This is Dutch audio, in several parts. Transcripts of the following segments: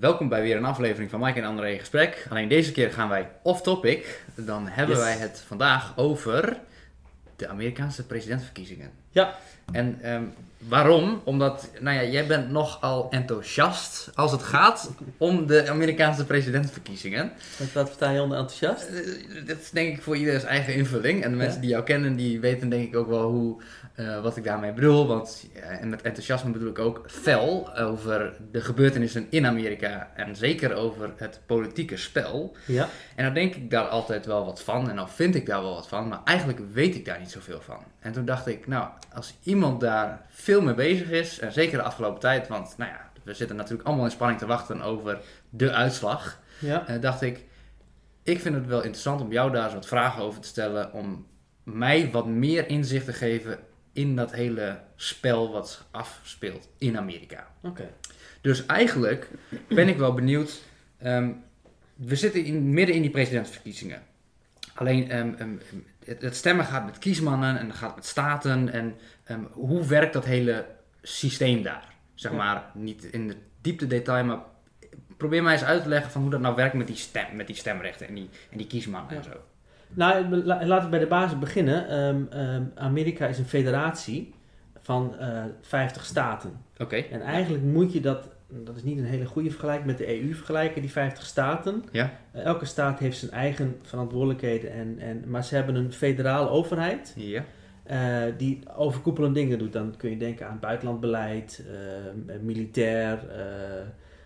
Welkom bij weer een aflevering van Mike en André in gesprek. Alleen deze keer gaan wij off topic. Dan hebben Yes. wij het vandaag over de Amerikaanse presidentsverkiezingen. Ja. En ehm, waarom? Omdat, nou ja, jij bent nogal enthousiast als het gaat om de Amerikaanse presidentsverkiezingen. Wat, versta je onder enthousiast? Eh, dat is denk ik voor iedereen's eigen invulling. En de mensen Ja? die jou kennen, die weten denk ik ook wel hoe, eh, wat ik daarmee bedoel. Want, ja, en met enthousiasme bedoel ik ook fel over de gebeurtenissen in Amerika. En zeker over het politieke spel. Ja. En dan denk ik daar altijd wel wat van. En dan vind ik daar wel wat van. Maar eigenlijk weet ik daar niet zoveel van. En toen dacht ik, nou, als iemand daar veel mee bezig is. En zeker de afgelopen tijd. Want, nou ja, we zitten natuurlijk allemaal in spanning te wachten over de uitslag. Ja. En dacht ik, ik vind het wel interessant om jou daar eens wat vragen over te stellen. Om mij wat meer inzicht te geven in dat hele spel wat afspeelt in Amerika. Oké. Dus eigenlijk ben ik wel benieuwd. ehm, we zitten in, midden in die presidentsverkiezingen. Alleen ehm, ehm, het, het stemmen gaat met kiesmannen en het gaat met staten. En hoe werkt dat hele systeem daar? Zeg Ja. maar, niet in de diepte detail, maar probeer mij eens uit te leggen van hoe dat nou werkt met die, stem, met die stemrechten en die, en die kiesmannen en zo. Nou, la- laten we bij de basis beginnen. Ehm, ehm, Amerika is een federatie van eh 50 staten. Oké, En eigenlijk moet je dat, dat is niet een hele goede vergelijking met de EU vergelijken, die 50 staten. Ja. Eh, elke staat heeft zijn eigen verantwoordelijkheden, en, en, maar ze hebben een federale overheid. ja. eh, die overkoepelende dingen doet. Dan kun je denken aan buitenlandbeleid, eh, militair, eh,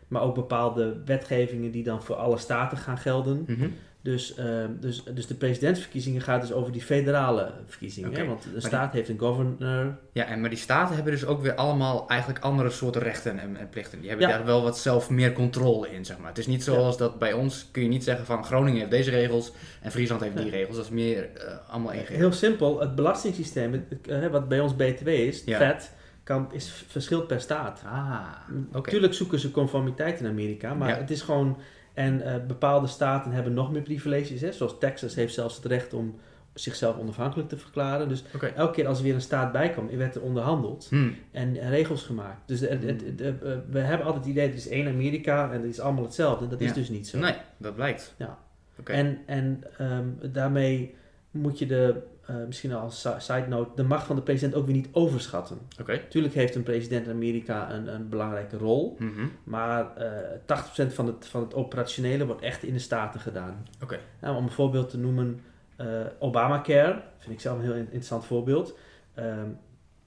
maar ook bepaalde wetgevingen die dan voor alle staten gaan gelden. Mhm. Dus, eh, dus, dus de presidentsverkiezingen gaat dus over die federale verkiezingen. Hè? Want de staat heeft een governor. Ja, en, maar die staten hebben dus ook weer allemaal eigenlijk andere soorten rechten en, en plichten. Die hebben Ja. daar wel wat zelf meer controle in, zeg maar. Het is niet zoals dat bij ons kun je niet zeggen van Groningen heeft deze regels en Friesland heeft die regels. Dat is meer eh, allemaal één Heel simpel, het belastingssysteem, eh, wat bij ons BTW is, vet, kan, is verschilt per staat. Ah, oké. Natuurlijk zoeken ze conformiteit in Amerika, maar het is gewoon... En eh, bepaalde staten hebben nog meer privileges, hè? zoals Texas heeft zelfs het recht om zichzelf onafhankelijk te verklaren. Dus elke keer als er weer een staat bij kwam, werd er onderhandeld. Hmm. en regels gemaakt. Dus het, het, het- het- eh, we hebben altijd het idee, er is één Amerika en het is allemaal hetzelfde. Dat is dus niet zo. Nee, dat blijkt. Ja. En, en ehm, daarmee moet je de, eh, misschien als si- side note, de macht van de president ook weer niet overschatten. Oké. Natuurlijk heeft een president in Amerika een, een belangrijke rol, Mhm. maar eh 80% van het, van het operationele wordt echt in de staten gedaan. Oké. Nou, om een voorbeeld te noemen, eh, Obamacare, vind ik zelf een heel in- interessant voorbeeld. Ehm,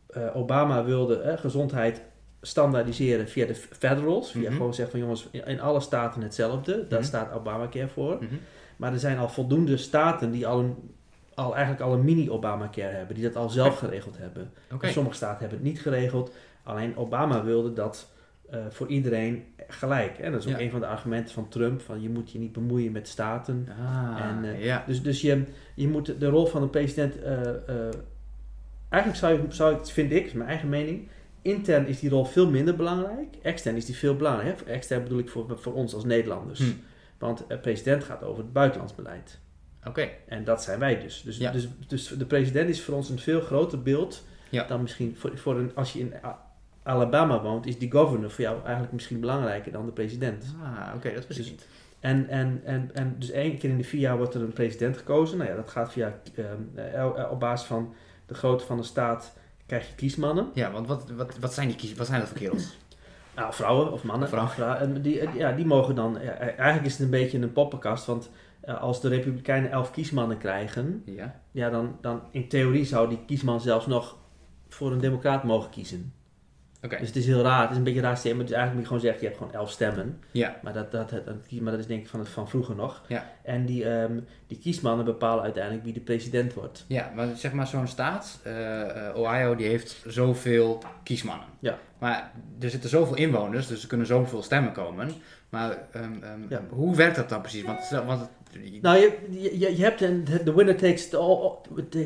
eh, Obama wilde gezondheid standaardiseren via de federals. Via Mhm. gewoon zeggen van jongens, in alle staten hetzelfde. Daar Mhm. staat Obamacare voor. Maar er zijn al voldoende staten die al, een, al eigenlijk al een mini-Obamacare hebben. Die dat al zelf geregeld hebben. Sommige staten hebben het niet geregeld. Alleen Obama wilde dat eh, voor iedereen gelijk. En dat is ook Ja. een van de argumenten van Trump. Van je moet je niet bemoeien met staten. Ah, En, eh, ja. Dus, dus je, je moet de rol van de president. eh, eigenlijk zou je, zou ik, vind ik, is mijn eigen mening. Intern is die rol veel minder belangrijk. Extern is die veel belangrijker. Extern bedoel ik voor, voor ons als Nederlanders. Hm. Want de president gaat over het buitenlands beleid. Oké. En dat zijn wij dus. Dus, Ja. dus, dus de president is voor ons een veel groter beeld Ja. dan misschien voor, voor een, als je in Alabama woont, is die governor voor jou eigenlijk misschien belangrijker dan de president. Ah, oké, dat wist ik Dus- niet. En, en, en, en dus één keer in de vier jaar wordt er een president gekozen. Nou ja, dat gaat via, ehm, eh, op basis van de grootte van de staat krijg je kiesmannen. Ja, want wat, wat, wat, zijn die kies wat zijn dat voor kerels? Nou, vrouwen of mannen. Vrouwen. Vrou- en die, eh, ja, die mogen dan, ja, eigenlijk is het een beetje een poppenkast, want eh, als de republikeinen elf kiesmannen krijgen, Ja. ja, dan, dan in theorie zou die kiesman zelfs nog voor een democraat mogen kiezen. Oké. Dus het is heel raar, het is een beetje een raar het is eigenlijk moet je gewoon zeggen, je hebt gewoon elf stemmen. Ja. Maar dat, dat, dat, maar dat is denk ik van, het, van vroeger nog. Ja. En die, ehm, die kiesmannen bepalen uiteindelijk wie de president wordt. Ja, maar zeg maar zo'n staat, eh, eh, Ohio, die heeft zoveel kiesmannen. Ja. Maar er zitten zoveel inwoners, dus er kunnen zoveel stemmen komen. Maar ehm, ehm, Ja. hoe werkt dat dan precies? Want, want Nou, je, je, je hebt een de winner takes it all,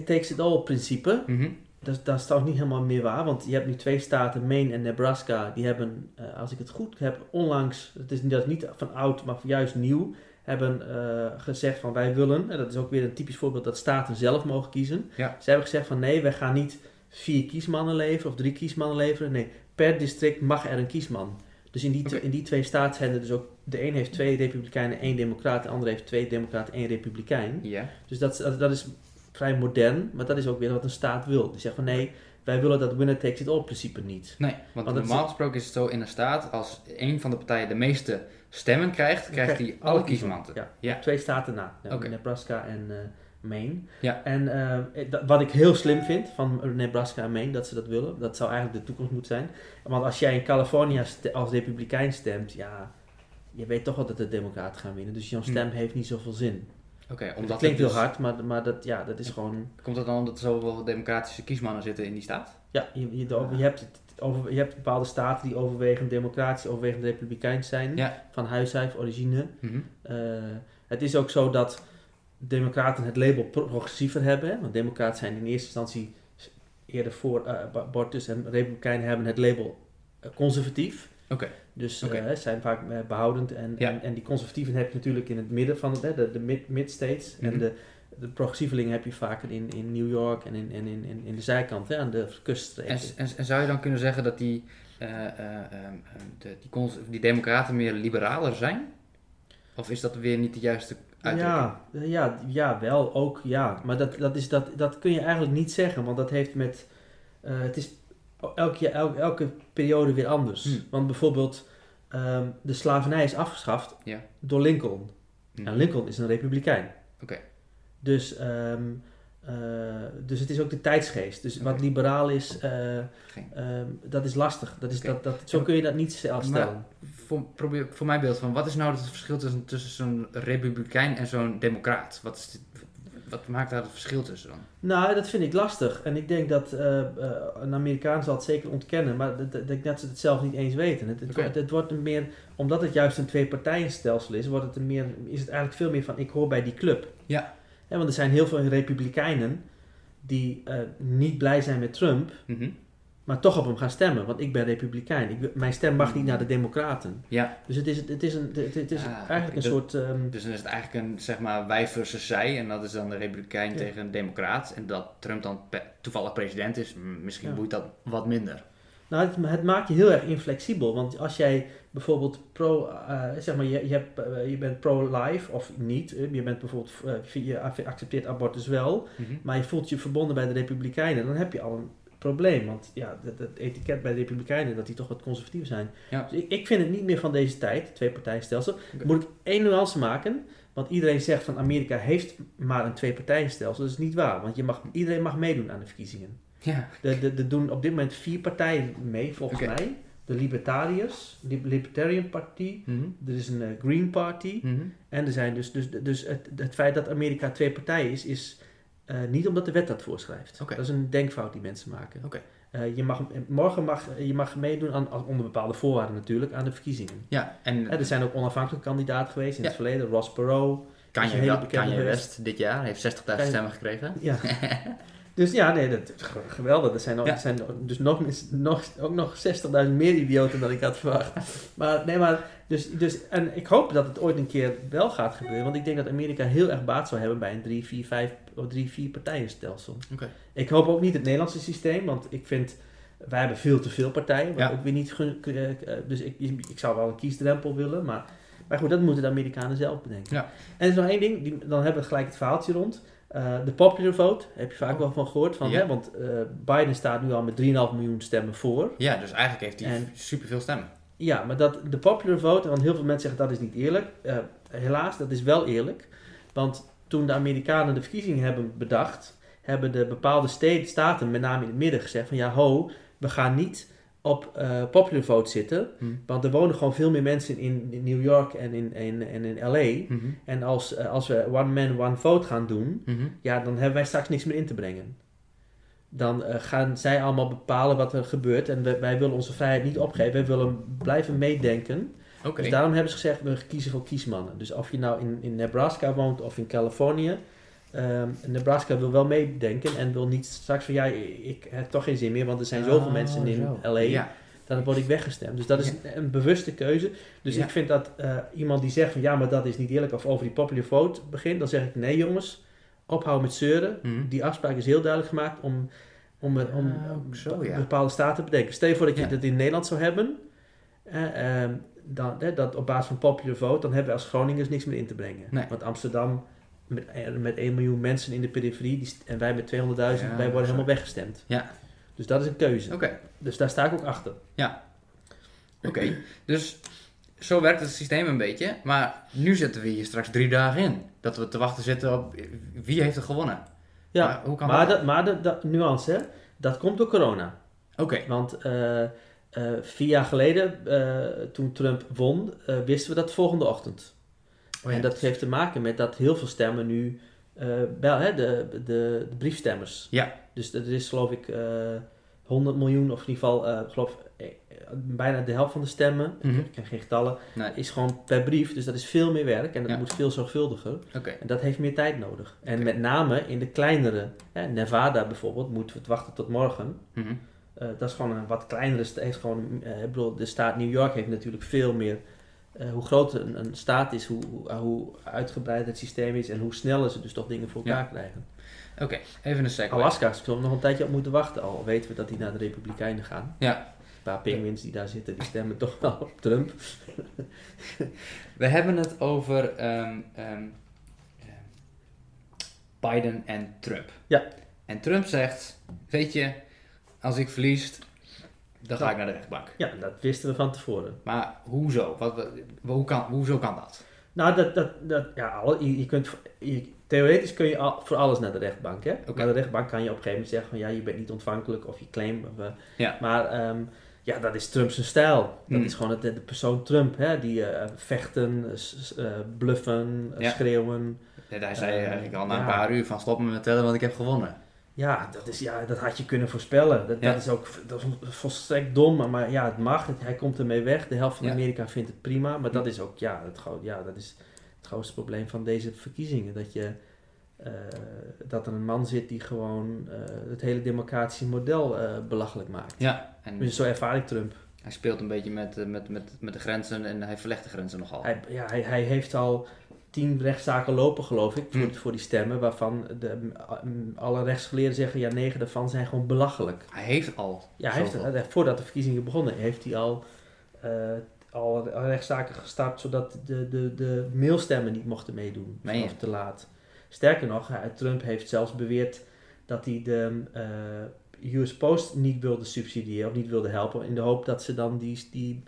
takes it all principe. Mhm. Dat, dat is trouwens niet helemaal meer waar, want je hebt nu twee staten, Maine en Nebraska, die hebben, eh, als ik het goed heb, onlangs, het is niet, dat is niet van oud, maar juist nieuw, hebben eh, gezegd van wij willen, en dat is ook weer een typisch voorbeeld dat staten zelf mogen kiezen. Ja. Ze hebben gezegd van nee, wij gaan niet vier kiesmannen leveren of drie kiesmannen leveren. Nee, per district mag er een kiesman. Dus in die, in die twee staten zijn er dus ook... De een heeft twee republikeinen, één democraat. De ander heeft twee democraten, één republikein. Ja. Dus dat, is- dat, dat is vrij modern. Maar dat is ook weer wat een staat wil. Die zegt van nee, wij willen dat winner takes it all principe niet. Nee, want, normaal gesproken is het zo in een staat, als een van de partijen de meeste stemmen krijgt, krijgt hij alle kiesmanten. Ja, Ja. twee staten na. Ja. Nebraska en eh, Maine. Ja. En eh, dat- wat ik heel slim vind van Nebraska en Maine, dat ze dat willen. Dat zou eigenlijk de toekomst moeten zijn. Want als jij in California ste- als republikein stemt, ja, je weet toch wel dat de democraten gaan winnen. Dus jouw Hm. stem heeft niet zoveel zin. Oké, Dat omdat klinkt het heel dus- hard, maar, maar dat, ja, dat is gewoon... Komt dat dan omdat er zoveel democratische kiesmannen zitten in die staat? Ja, je, je, de- je, hebt, het over, je hebt bepaalde staten die overwegend democratisch, overwegend republikeins zijn. Ja. Van huis uit, origine. Mhm. Eh, het is ook zo dat democraten het label progressiever hebben. Want democraten zijn in eerste instantie eerder voor eh, abortus en republikeinen hebben het label eh, conservatief. Oké. Dus eh, zijn vaak eh, behoudend. En, Ja. en, en die conservatieven heb je natuurlijk in het midden van het, de, de mid, mid-states. Mhm. En de, de progressievelingen heb je vaker in, in New York en in, en in, in, in de zijkant, hè, aan de kuststreken. En, en, en zou je dan kunnen zeggen dat die, eh, eh, ehm, ehm, de, die, die democraten meer liberaler zijn? Of is dat weer niet de juiste? Ja, ja, ja, wel, ook ja. Maar dat, dat, is, dat, dat kun je eigenlijk niet zeggen, want dat heeft met. eh, het is elke, elke, elke periode weer anders. Hmm. Want bijvoorbeeld, ehm, de slavernij is afgeschaft Ja. door Lincoln. Mhm. En Lincoln is een republikein. Oké. Dus, ehm, eh, dus het is ook de tijdsgeest. Dus wat liberaal is, eh, ehm, dat is lastig. Dat is dat, dat, zo kun je dat niet stellen. Voor, probeer, voor mijn beeld van, wat is nou het verschil tussen, tussen zo'n republikein en zo'n democraat? Wat, is dit- wat maakt daar het verschil tussen dan? Nou, dat vind ik lastig. En ik denk dat eh, eh, een Amerikaan zal het zeker ontkennen, maar dat- dat- ik dat ze het zelf niet eens weten. Het, het, wordt, het wordt een meer, omdat het juist een twee-partijenstelsel is, wordt het een meer, is het eigenlijk veel meer van ik hoor bij die club. Ja. Hè, want er zijn heel veel republikeinen die eh, niet blij zijn met Trump, Mhm. Maar toch op hem gaan stemmen. Want ik ben republikein. Ik, mijn stem mag niet naar de democraten. Ja, Dus het is, het is, een, het, is Ah, eigenlijk een dat- soort... ehm, dus dan is het eigenlijk een, zeg maar, wij versus zij. En dat is dan de republikein Ja. tegen een democraat. En dat Trump dan toevallig president is, misschien Ja. boeit dat wat minder. Nou, het, het maakt je heel erg inflexibel. Want als jij bijvoorbeeld pro, eh, zeg maar, je, je, hebt, eh, je bent pro-life of niet. eh, Je bent bijvoorbeeld, eh, je accepteert abortus wel. Mhm. Maar je voelt je verbonden bij de Republikeinen. Dan heb je al een probleem. Want ja, het, het etiket bij de Republikeinen, dat die toch wat conservatief zijn. Ja. Dus ik, ik vind het niet meer van deze tijd, twee-partijenstelsel. Moet ik één nuance maken. Want iedereen zegt van Amerika heeft maar een twee-partijenstelsel. Dat is niet waar. Want je mag, iedereen mag meedoen aan de verkiezingen. Ja, Er doen op dit moment vier partijen mee, volgens mij. De Libertariërs, de Libertarian Party, Mhm. er is een eh, Green Party. Mhm. En er zijn dus, dus, dus het, het feit dat Amerika twee partijen is, is eh, niet omdat de wet dat voorschrijft. Dat is een denkfout die mensen maken. Oké. Eh, je mag, morgen mag je mag meedoen, aan, onder bepaalde voorwaarden natuurlijk, aan de verkiezingen. ja en Eh, er zijn ook onafhankelijke kandidaten geweest in Ja. het verleden. Ross Perot. Kanye, Kanye geweest. West dit jaar heeft 60.000 Kanye- stemmen gekregen. Ja. dus ja, nee, dat geweldig. Er zijn, ook, Ja. er zijn dus nog, nog, ook nog 60.000 meer idioten dan ik had verwacht. Maar nee, maar dus, dus, en ik hoop dat het ooit een keer wel gaat gebeuren. Want ik denk dat Amerika heel erg baat zou hebben bij een 3, 4, 5 of 3, 4 partijenstelsel. Oké. Ik hoop ook niet het Nederlandse systeem, want ik vind, wij hebben veel te veel partijen. Ja. ook weer niet eh, eh, dus ik, ik zou wel een kiesdrempel willen, maar, maar goed, dat moeten de Amerikanen zelf bedenken. Ja. En er is nog één ding, die, dan hebben we gelijk het verhaaltje rond. Eh, de popular vote, heb je vaak Oh. wel van gehoord. Van, Ja. hè, want Biden staat nu al met 3,5 miljoen stemmen voor. Ja, dus eigenlijk heeft hij En- superveel stemmen. Ja, maar dat, de popular vote, want heel veel mensen zeggen dat is niet eerlijk. Helaas, dat is wel eerlijk. Want toen de Amerikanen de verkiezingen hebben bedacht, hebben de bepaalde ste- staten, met name in het midden, gezegd van ja ho, we gaan niet op eh, popular vote zitten. Hm. Want er wonen gewoon veel meer mensen in, in New York en in, in, en in LA. Mhm. En als, eh, als we one man, one vote gaan doen, Mhm. ja, dan hebben wij straks niks meer in te brengen. Dan eh, gaan zij allemaal bepalen wat er gebeurt. En wij, wij willen onze vrijheid niet opgeven. Wij willen blijven meedenken. Dus daarom hebben ze gezegd, we kiezen voor kiesmannen. Dus of je nou in, in Nebraska woont of in Californië. ehm, Nebraska wil wel meedenken en wil niet straks van ja, ik heb toch geen zin meer, want er zijn zoveel Oh, mensen in zo. LA. Ja. Dan word ik weggestemd. Dus dat is Ja. een, bewuste keuze. Dus Ja. ik vind dat eh, iemand die zegt van ja, maar dat is niet eerlijk of over die popular vote begint, dan zeg ik nee jongens, ophouden met zeuren. Mhm. Die afspraak is heel duidelijk gemaakt om, om, om, zo, ja. bepaalde staten te bedenken. Stel je voor dat je dat in Nederland zou hebben eh, ehm, dan, hè, dat op basis van popular vote, dan hebben we als Groningers niks meer in te brengen. Nee. Want Amsterdam met, eh, met 1 miljoen mensen in de periferie die, en wij met 200.000, Ja, wij worden sorry. helemaal weggestemd. Ja. Dus dat is een keuze. Oké, Dus daar sta ik ook achter. oké. Dus zo werkt het systeem een beetje. Maar nu zitten we hier straks drie dagen in. Dat we te wachten zitten op wie heeft er gewonnen. Ja, Maar hoe kan maar, dat? dat, maar de, nuance, hè, dat komt door corona. Oké, Want eh, eh, vier jaar geleden, eh, toen Trump won, eh, wisten we dat volgende ochtend. Oh ja. En dat heeft te maken met dat heel veel stemmen nu, wel, hè, de, de, de briefstemmers. Ja. Dus er is geloof ik eh 100 miljoen, of in ieder geval, geloof eh, bijna de helft van de stemmen, Mhm. ik ken geen getallen, Nee. is gewoon per brief. Dus dat is veel meer werk en dat Ja. moet veel zorgvuldiger. En dat heeft meer tijd nodig. En met name in de kleinere, hè, Nevada bijvoorbeeld, moeten we het wachten tot morgen. Mhm. Eh, dat is gewoon een wat kleinere staat. Heeft gewoon, eh, ik bedoel, de staat New York heeft natuurlijk veel meer. eh, hoe groter een, een staat is, hoe, hoe, hoe uitgebreid het systeem is en hoe sneller ze dus toch dingen voor elkaar Ja. krijgen. Oké, even een segue. Alaska zullen nog een tijdje op moeten wachten, al weten we dat die naar de Republikeinen gaan. Ja. Een paar penguins die daar zitten, die stemmen toch wel op Trump. We hebben het over ehm, ehm, ehm, Biden en Trump. Ja. En Trump zegt, weet je, als ik verlies, dan ga ik naar de rechtbank. Ja, dat wisten we van tevoren. Maar hoezo? Wat, hoe kan, hoezo kan dat? Nou, dat, dat, dat, ja, je, je kunt, je- theoretisch kun je al, voor alles naar de rechtbank. Hè? Naar de rechtbank kan je op een gegeven moment zeggen van ja, je bent niet ontvankelijk of je claim. Of, eh, Ja. Maar ehm, ja, dat is Trump's stijl. Dat Hmm. is gewoon het- de, persoon Trump, hè? die eh, vechten, eh, bluffen, Ja. schreeuwen. Ja, Hij zei eigenlijk al na een paar uur van stop me met tellen, want ik heb gewonnen. Ja, dat, is, ja, dat had je kunnen voorspellen. Dat, Ja. dat is ook dat is volstrekt dom, maar, maar ja, het mag. Het- hij komt ermee weg. De helft van Ja. Amerika vindt het prima. Maar dat is ook ja, het, ja, dat is het grootste probleem van deze verkiezingen. Dat, je, eh, dat er een man zit die gewoon eh, het hele democratische model eh, belachelijk maakt. Ja, en Dus zo ervaar ik Trump. hij speelt een beetje met, met, met, met de grenzen en hij verlegt de grenzen nogal. Hij, ja, hij, hij heeft al tien rechtszaken lopen, geloof ik, voor, Hmm. voor die stemmen. Waarvan de, alle rechtsgeleerden zeggen, ja, negen daarvan zijn gewoon belachelijk. Hij heeft al Ja, hij heeft, eh, voordat de verkiezingen begonnen, heeft hij al, eh, al rechtszaken gestart zodat de, de, de mailstemmen niet mochten meedoen. Of te laat. Sterker nog, Trump heeft zelfs beweerd dat hij de eh, US Post niet wilde subsidiëren of niet wilde helpen. In de hoop dat ze dan die, die,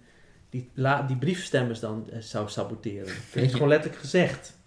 die, la, die briefstemmers dan eh, zou saboteren. Dat heeft gewoon letterlijk gezegd.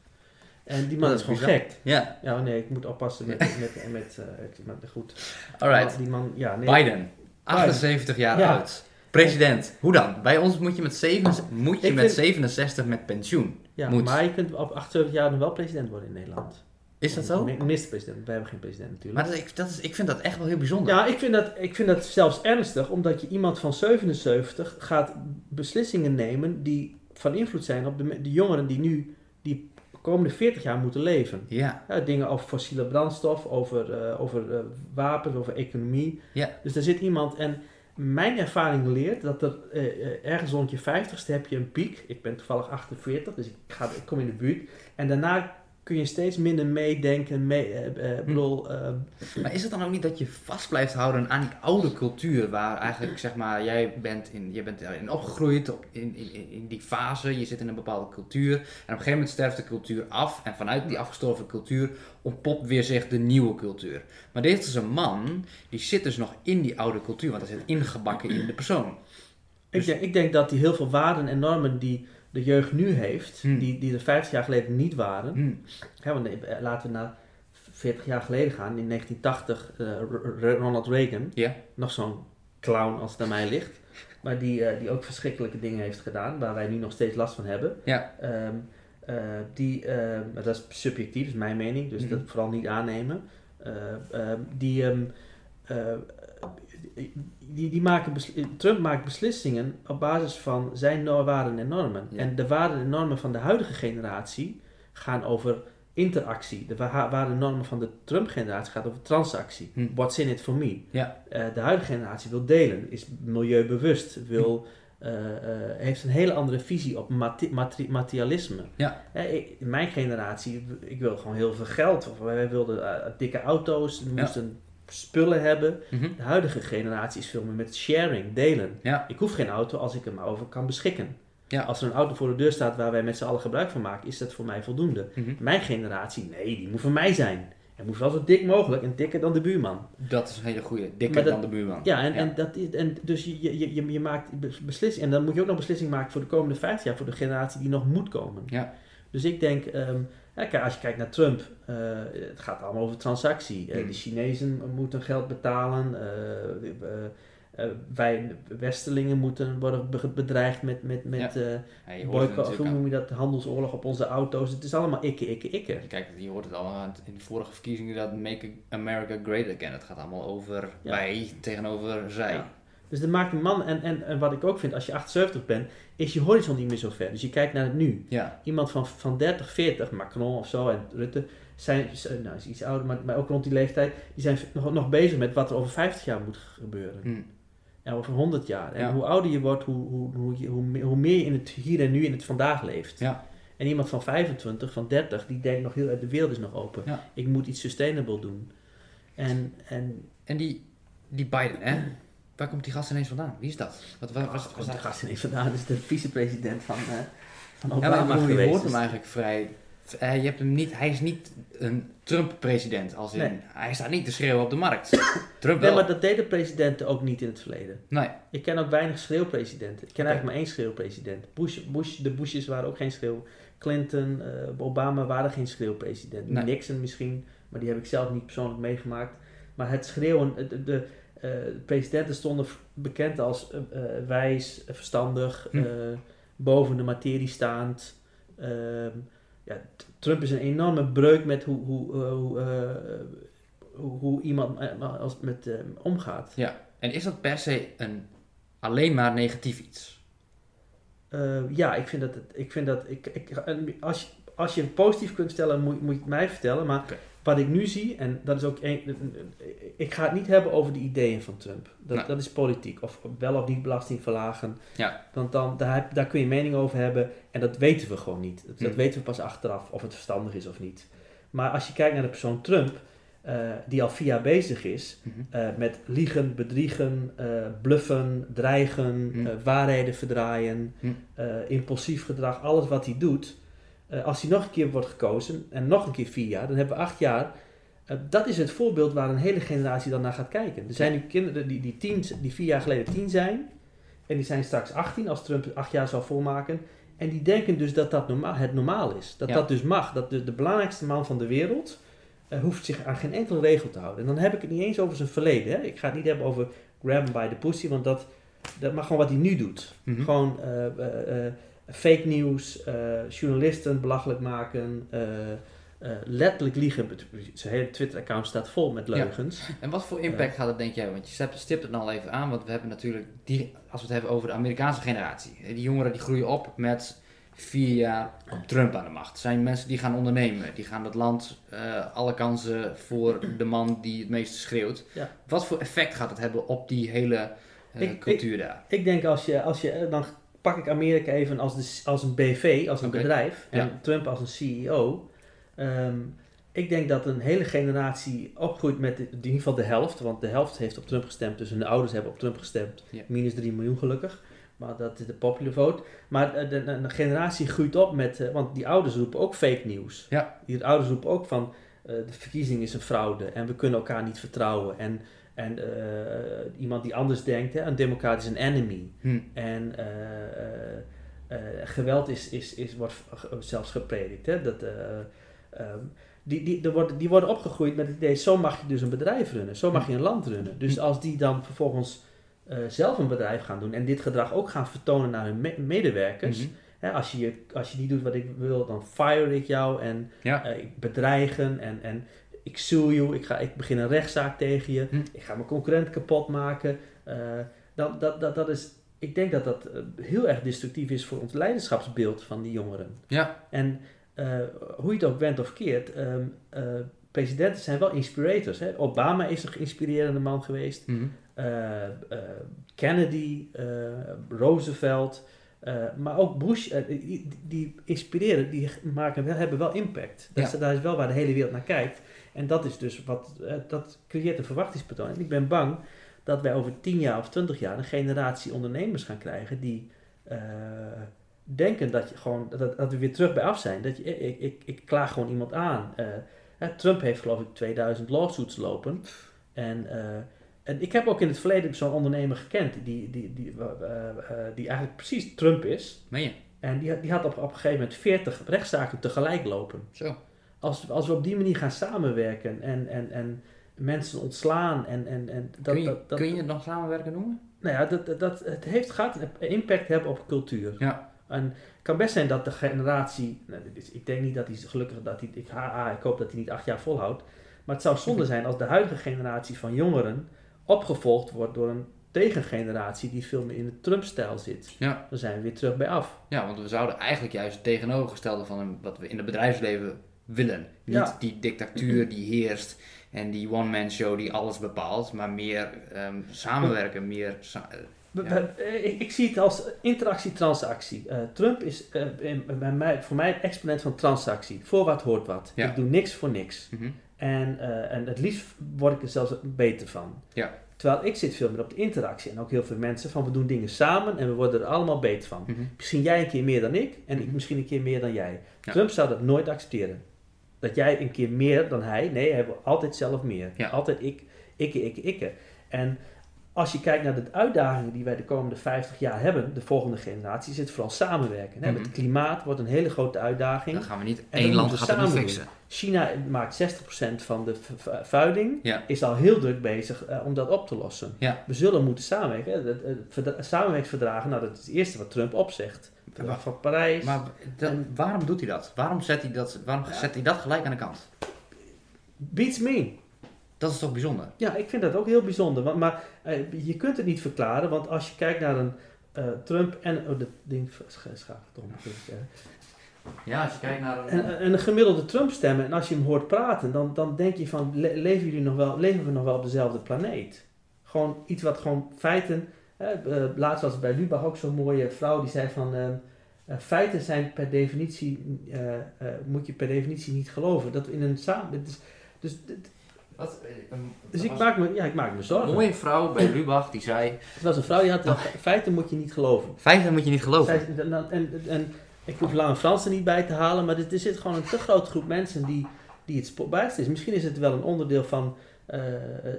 En die man is is gewoon bizar. gek. Ja, Ja, nee, ik moet oppassen met, met, met, eh, maar goed. alright. Die man, ja, nee. Biden, 78 jaar Ja. oud. President. Hoe dan? Bij ons moet je met, 7, moet je Ik met vind- 67 met pensioen. Ja, Moet. maar je kunt op 78 jaar nog wel president worden in Nederland. Is dat zo? Mi- Minister-president. Wij hebben geen president natuurlijk. Maar dat, ik, dat is, ik vind dat echt wel heel bijzonder. ja, ik vind, dat, ik vind dat zelfs ernstig, omdat je iemand van 77 gaat beslissingen nemen die van invloed zijn op de, de jongeren die nu, die komende 40 jaar moeten leven. Ja, Ja, dingen over fossiele brandstof, over, eh, over eh, wapens, over economie. Ja. Dus er zit iemand en mijn ervaring leert dat er eh, eh, ergens rond je 50ste heb je een piek. Ik ben toevallig 48, dus ik, ga, ik kom in de buurt. En daarna kun je steeds minder meedenken. Mee, ik bedoel, eh, maar is het dan ook niet dat je vast blijft houden aan die oude cultuur, waar eigenlijk, zeg maar, jij bent in, je bent in opgegroeid op, in, in, in die fase, je zit in een bepaalde cultuur, en op een gegeven moment sterft de cultuur af, en vanuit die afgestorven cultuur ontpopt weer zich de nieuwe cultuur. Maar dit is een man, die zit dus nog in die oude cultuur, want hij zit ingebakken in de persoon. Dus- ik, denk, ik denk dat die heel veel waarden en normen die de jeugd nu heeft, Hmm. die, die er 50 jaar geleden niet waren. Hm. Hè, want eh, laten we naar 40 jaar geleden gaan. In 1980, eh, Ronald Reagan. Nog zo'n clown als het aan mij ligt. Maar die, eh, die ook verschrikkelijke dingen heeft gedaan. Waar wij nu nog steeds last van hebben. Ja. Ehm, eh, die, eh, maar dat is subjectief, dat is mijn mening. Dus Mhm. dat vooral niet aannemen. Eh, ehm, die, ehm, eh, die, die maken besli- Trump maakt beslissingen op basis van zijn waarden en normen. Ja. En de waarden en normen van de huidige generatie gaan over interactie. De wa- waarden en normen van de Trump-generatie gaat over transactie. Hm. What's in it for me? Ja. Eh, de huidige generatie wil delen, is milieubewust, wil, eh, eh, heeft een hele andere visie op mate- materi- materialisme. Ja. Eh, ik- mijn generatie, ik wil gewoon heel veel geld. Of wij wilden eh, dikke auto's, Ja. Spullen hebben. Mhm. De huidige generatie is veel meer met sharing, delen. Ja. Ik hoef geen auto als ik er maar over kan beschikken. Ja. Als er een auto voor de deur staat waar wij met z'n allen gebruik van maken, is dat voor mij voldoende. Mhm. Mijn generatie, nee, die moet voor mij zijn. Het moet wel zo dik mogelijk en dikker dan de buurman. Dat is een hele goede. Dikker dat- dan de buurman. Ja, en, En, dat is, en dus je, je, je, je maakt bes- beslissing. En dan moet je ook nog beslissing maken voor de komende 50 jaar, voor de generatie die nog moet komen. Ja. Dus ik denk, ehm, ja, kijk, als je kijkt naar Trump, eh, het gaat allemaal over transactie. Eh, Hmm. De Chinezen moeten geld betalen. eh, wij Westelingen moeten worden be- bedreigd met, met, met Ja, boycott, hoe noem je dat, handelsoorlog op onze auto's. Het is allemaal ikke, ikke, ikke. Kijk, je hoort het al aan- in de vorige verkiezingen dat Make America Great Again. Het gaat allemaal over Ja. wij tegenover zij. Ja. Dus dat maakt een man, en, en, en wat ik ook vind, als je 78 bent, is je horizon niet meer zo ver. Dus je kijkt naar het nu. Ja. Iemand van, van 30, 40, Macron of zo en Rutte, zijn, nou is iets ouder, maar, maar ook rond die leeftijd, die zijn nog, nog bezig met wat er over 50 jaar moet gebeuren. Hm. En over 100 jaar. En Ja. hoe ouder je wordt, hoe, hoe, hoe, hoe, meer- hoe meer je in het hier en nu in het vandaag leeft. Ja. En iemand van 25, van 30, die denkt nog heel de wereld is nog open. Ja. Ik moet iets sustainable doen. En, en En die, die Biden, hè? Waar komt die gast ineens vandaan? Wie is dat? Wat, wat, was, de dat? gast ineens vandaan, dat is de vicepresident van, eh van Ja, Obama maar, maar je geweest. hoort hem eigenlijk vrij... je hebt hem niet, hij is niet een Trump-president. Als in, Nee. Hij staat niet te schreeuwen op de markt. Trump Nee, wel. maar dat deden presidenten ook niet in het verleden. Nee. Ik ken ook weinig schreeuwpresidenten. Ik ken eigenlijk maar één schreeuwpresident. Bush, Bush, de Bushes waren ook geen schreeuw. Clinton, eh, Obama waren geen schreeuwpresident. Nee. Nixon misschien, maar die heb ik zelf niet persoonlijk meegemaakt. Maar het schreeuwen, de, de, de, de presidenten stonden bekend als eh, eh, wijs, verstandig, Hm. boven de materie staand. Ehm, ja, Trump is een enorme breuk met hoe, hoe, hoe, hoe, iemand als, met omgaat. En is dat per se een alleen maar negatief iets? Eh, ja, ik vind dat, ik vind dat ik, ik, als, je, als je het positief kunt stellen, moet, moet je het mij vertellen. Maar. Wat ik nu zie, en dat is ook een, ik ga het niet hebben over de ideeën van Trump. Dat, dat is politiek. Of wel of niet belasting verlagen. Ja. Want dan, daar, kun je mening over hebben. En dat weten we gewoon niet. Dat, dat Hm. weten we pas achteraf, of het verstandig is of niet. Maar als je kijkt naar de persoon Trump, eh, die al vier jaar bezig is, Mhm. eh, met liegen, bedriegen, eh, bluffen, dreigen, eh, waarheden verdraaien, eh, impulsief gedrag, alles wat hij doet. Eh, als hij nog een keer wordt gekozen en nog een keer vier jaar, dan hebben we acht jaar. Eh, dat is het voorbeeld waar een hele generatie dan naar gaat kijken. Er zijn nu kinderen die, die, tien, die vier jaar geleden tien zijn, en die zijn straks 18 als Trump acht jaar zal volmaken. En die denken dus dat dat normaal, het normaal is. Dat Ja. dat dus mag. Dat de, de belangrijkste man van de wereld eh, hoeft zich aan geen enkele regel te houden. En dan heb ik het niet eens over zijn verleden. Hè. Ik ga het niet hebben over grab him by the pussy, want dat, dat mag gewoon wat hij nu doet. Mhm. Gewoon fake nieuws, eh, journalisten belachelijk maken, eh, eh, letterlijk liegen. Zijn hele Twitter-account staat vol met Ja. leugens. En wat voor impact gaat het, denk jij? Want je stipt- het al even aan, want we hebben natuurlijk, die, als we het hebben over de Amerikaanse generatie. Die jongeren die groeien op met vier jaar Trump aan de macht. Het zijn mensen die gaan ondernemen, die gaan het land alle kansen voor de man die het meeste schreeuwt. Ja. Wat voor effect gaat het hebben op die hele Ik- cultuur daar? Ik denk als je, als je, dan pak ik Amerika even als, de, als een BV, als een bedrijf, en Ja. Trump als een CEO. Ehm, ik denk dat een hele generatie opgroeit met in ieder geval de helft, want de helft heeft op Trump gestemd, dus hun ouders hebben op Trump gestemd, Ja. minus 3 miljoen gelukkig. Maar dat is de popular vote. Maar eh, de, de, de generatie groeit op met, eh, want die ouders roepen ook fake nieuws. Ja. Die ouders roepen ook van, eh, de verkiezing is een fraude en we kunnen elkaar niet vertrouwen. En, en eh, iemand die anders denkt, hè, een democrat is een enemy. Hm. En eh, eh, geweld is, is, is, wordt zelfs gepredikt. Hè? Dat, ehm, die, die, er worden, die worden opgegroeid met het idee, zo mag je dus een bedrijf runnen, zo mag je een land runnen. Dus als die dan vervolgens zelf een bedrijf gaan doen en dit gedrag ook gaan vertonen naar hun me- medewerkers. Mhm. Hè, als, je, als je niet doet wat ik wil, dan fire ik jou en Ja. ik bedreigen en, en ik sue you, ik, ga, ik begin een rechtszaak tegen je, Hm. ik ga mijn concurrent kapot maken. Eh, dan, dat, dat, dat is, ik denk dat dat eh, heel erg destructief is voor ons leiderschapsbeeld van die jongeren. Ja. En eh, hoe je het ook bent of keert, eh, presidenten zijn wel inspirators. Hè? Obama is een geïnspirerende man geweest. Mhm. Kennedy, Roosevelt, maar ook Bush, die, die inspireren, die maken wel, hebben wel impact. Dat Ja. is, daar is wel waar de hele wereld naar kijkt. En dat is dus wat, eh, dat creëert een verwachtingspatroon. En ik ben bang dat wij over 10 jaar of 20 jaar een generatie ondernemers gaan krijgen die eh, denken dat, je gewoon, dat, dat we weer terug bij af zijn. Dat je, ik, ik, ik klaag gewoon iemand aan. Eh, Trump heeft geloof ik 2000 lawsuits lopen. En, en ik heb ook in het verleden zo'n ondernemer gekend die, die, die, die eigenlijk precies Trump is. Je? En die, die had op, op een gegeven moment 40 rechtszaken tegelijk lopen. Zo. Als, als we op die manier gaan samenwerken en, en, en mensen ontslaan en, en, en dat, kun, je, dat, dat, kun je het nog samenwerken noemen? nou ja, dat, dat, het heeft, gaat impact hebben op cultuur. Ja. En het kan best zijn dat de generatie, nou, ik denk niet dat hij gelukkig, dat hij, ik, ah, ik hoop dat hij niet acht jaar volhoudt. Maar het zou zonde zijn als de huidige generatie van jongeren opgevolgd wordt door een tegengeneratie die veel meer in de Trump-stijl zit. Ja. Dan zijn we weer terug bij af. Ja, want we zouden eigenlijk juist het tegenovergestelde van wat we in het bedrijfsleven willen. Niet Ja. die dictatuur die heerst en die one-man show die alles bepaalt, maar meer ehm, samenwerken, meer... sa- eh, Ja. eh, ik, ik zie het als interactie-transactie. Eh, Trump is in- bij mij, voor mij het exponent van transactie. Voor wat hoort wat. Ja. Ik doe niks voor niks. mhm. En, en het liefst word ik er zelfs beter van. Ja. Terwijl ik zit veel meer op de interactie. En ook heel veel mensen van we doen dingen samen en we worden er allemaal beter van. Mhm. Misschien jij een keer meer dan ik en ik Mhm. misschien een keer meer dan jij. Trump zou dat nooit accepteren. Dat jij een keer meer dan hij. Nee, hij wil altijd zelf meer. Ja. Altijd ik, ik, ik, ik. En als je kijkt naar de uitdagingen die wij de komende 50 jaar hebben, de volgende generatie, is het vooral samenwerken. Mhm. Het klimaat wordt een hele grote uitdaging. Dan gaan we niet, één land gaat het fixen. China maakt 60% van de vu- vu- vuiling, Ja. is al heel druk bezig eh, om dat op te lossen. Ja. We zullen moeten samenwerken. Het- het verdra- Samenwerkingsverdragen, nou, dat is het eerste wat Trump opzegt. Verdrag van Parijs. Maar dat- En- waarom doet hij dat? Waarom zet hij dat, waarom Ja. zet hij dat gelijk aan de kant? Beats me. Dat is toch bijzonder? Ja, ik vind dat ook heel bijzonder. Want, maar eh, je kunt het niet verklaren, want als je kijkt naar een eh, Trump en... Oh, dat ding scha- schakelt om. Ja, als je kijkt naar En, en een gemiddelde Trump-stemmen, en als je hem hoort praten, dan, dan denk je van, le- leven, jullie nog wel, leven we nog wel op dezelfde planeet? Gewoon iets wat gewoon feiten... Hè, eh, laatst was het bij Lubach ook zo'n mooie vrouw die zei van... eh, eh, feiten zijn per definitie, eh, eh, moet je per definitie niet geloven. Dat in een samen... het is- dus Wat, eh, dus ik, maak me, ja, ik maak me zorgen. Een mooie vrouw bij Lubach die zei: Er was een vrouw die had, Oh. feiten moet je niet geloven. Feiten moet je niet geloven. Zij- en, en, ik hoef Lange Frans er niet bij te halen, maar er, er zit gewoon een te grote groep mensen die, die het spo- bijster is. Misschien is het wel een onderdeel van eh,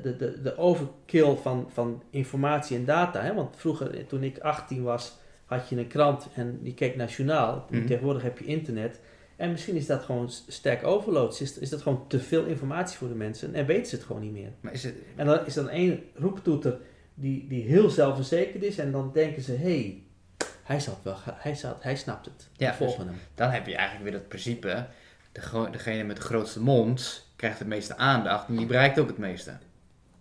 de, de, de overkill van, van informatie en data. Hè? Want vroeger, toen ik 18 was, had je een krant en die keek naar het journaal. Mhm. Tegenwoordig heb je internet. En misschien is dat gewoon sterk overload. Is, is dat gewoon te veel informatie voor de mensen en weten ze het gewoon niet meer. Maar is het, En dan is er één roeptoeter die, die heel zelfverzekerd is. En dan denken ze, hé, hey, hij, zat wel, hij, zat, hij snapt het. Ja, volgen hem. dan heb je eigenlijk weer het principe: de, degene met de grootste mond krijgt het meeste aandacht en die bereikt ook het meeste.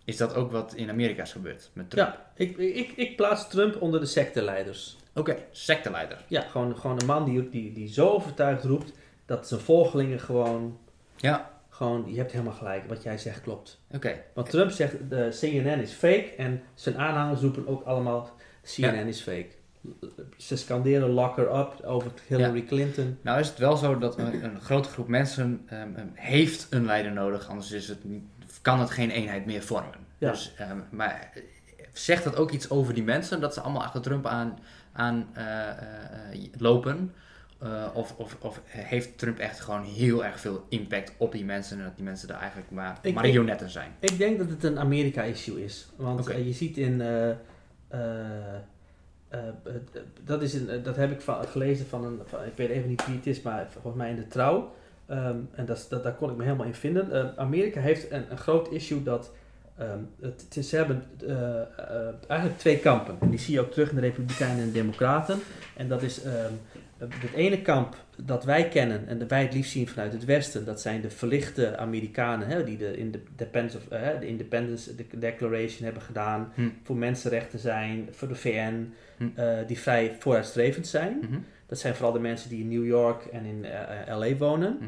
Is dat ook wat in Amerika is gebeurd met Trump? Ja, ik, ik, ik plaats Trump onder de secteleiders. Oké, secteleider. Ja, gewoon, gewoon een man die, die, die zo overtuigd roept dat zijn volgelingen gewoon, Ja, gewoon, je hebt helemaal gelijk, wat jij zegt klopt. oké. Want Trump zegt, de CNN is fake en zijn aanhangers roepen ook allemaal, CNN is fake. Ze scanderen lock her up over Hillary Clinton. Nou is het wel zo dat een, een grote groep mensen ehm, ehm, heeft een leider nodig, anders is het niet, kan het geen eenheid meer vormen. Ja. Dus, ehm, maar zegt dat ook iets over die mensen, dat ze allemaal achter Trump aan, aan eh, lopen? Eh, of, of, of heeft Trump echt gewoon heel erg veel impact op die mensen en dat die mensen daar eigenlijk maar Ik- marionetten zijn? Ik denk dat het een Amerika-issue is. Want eh, je ziet in. eh, dat, is een, dat heb ik van, gelezen van een. Van, ik weet even niet wie het is, maar volgens mij in de trouw. Ehm, en dat, dat, daar kon ik me helemaal in vinden. Amerika heeft een, een groot issue dat. ehm, het, ze hebben eigenlijk twee kampen. En die zie je ook terug in de Republikeinen en de Democraten. En dat is ehm, het ene kamp dat wij kennen en dat wij het liefst zien vanuit het Westen, dat zijn de verlichte Amerikanen hè, die de, Independence, of, de Independence Declaration hebben gedaan, Hm. voor mensenrechten zijn, voor de VN, Hm. eh, die vrij vooruitstrevend zijn. Mhm, Dat zijn vooral de mensen die in New York en in eh, eh, LA wonen.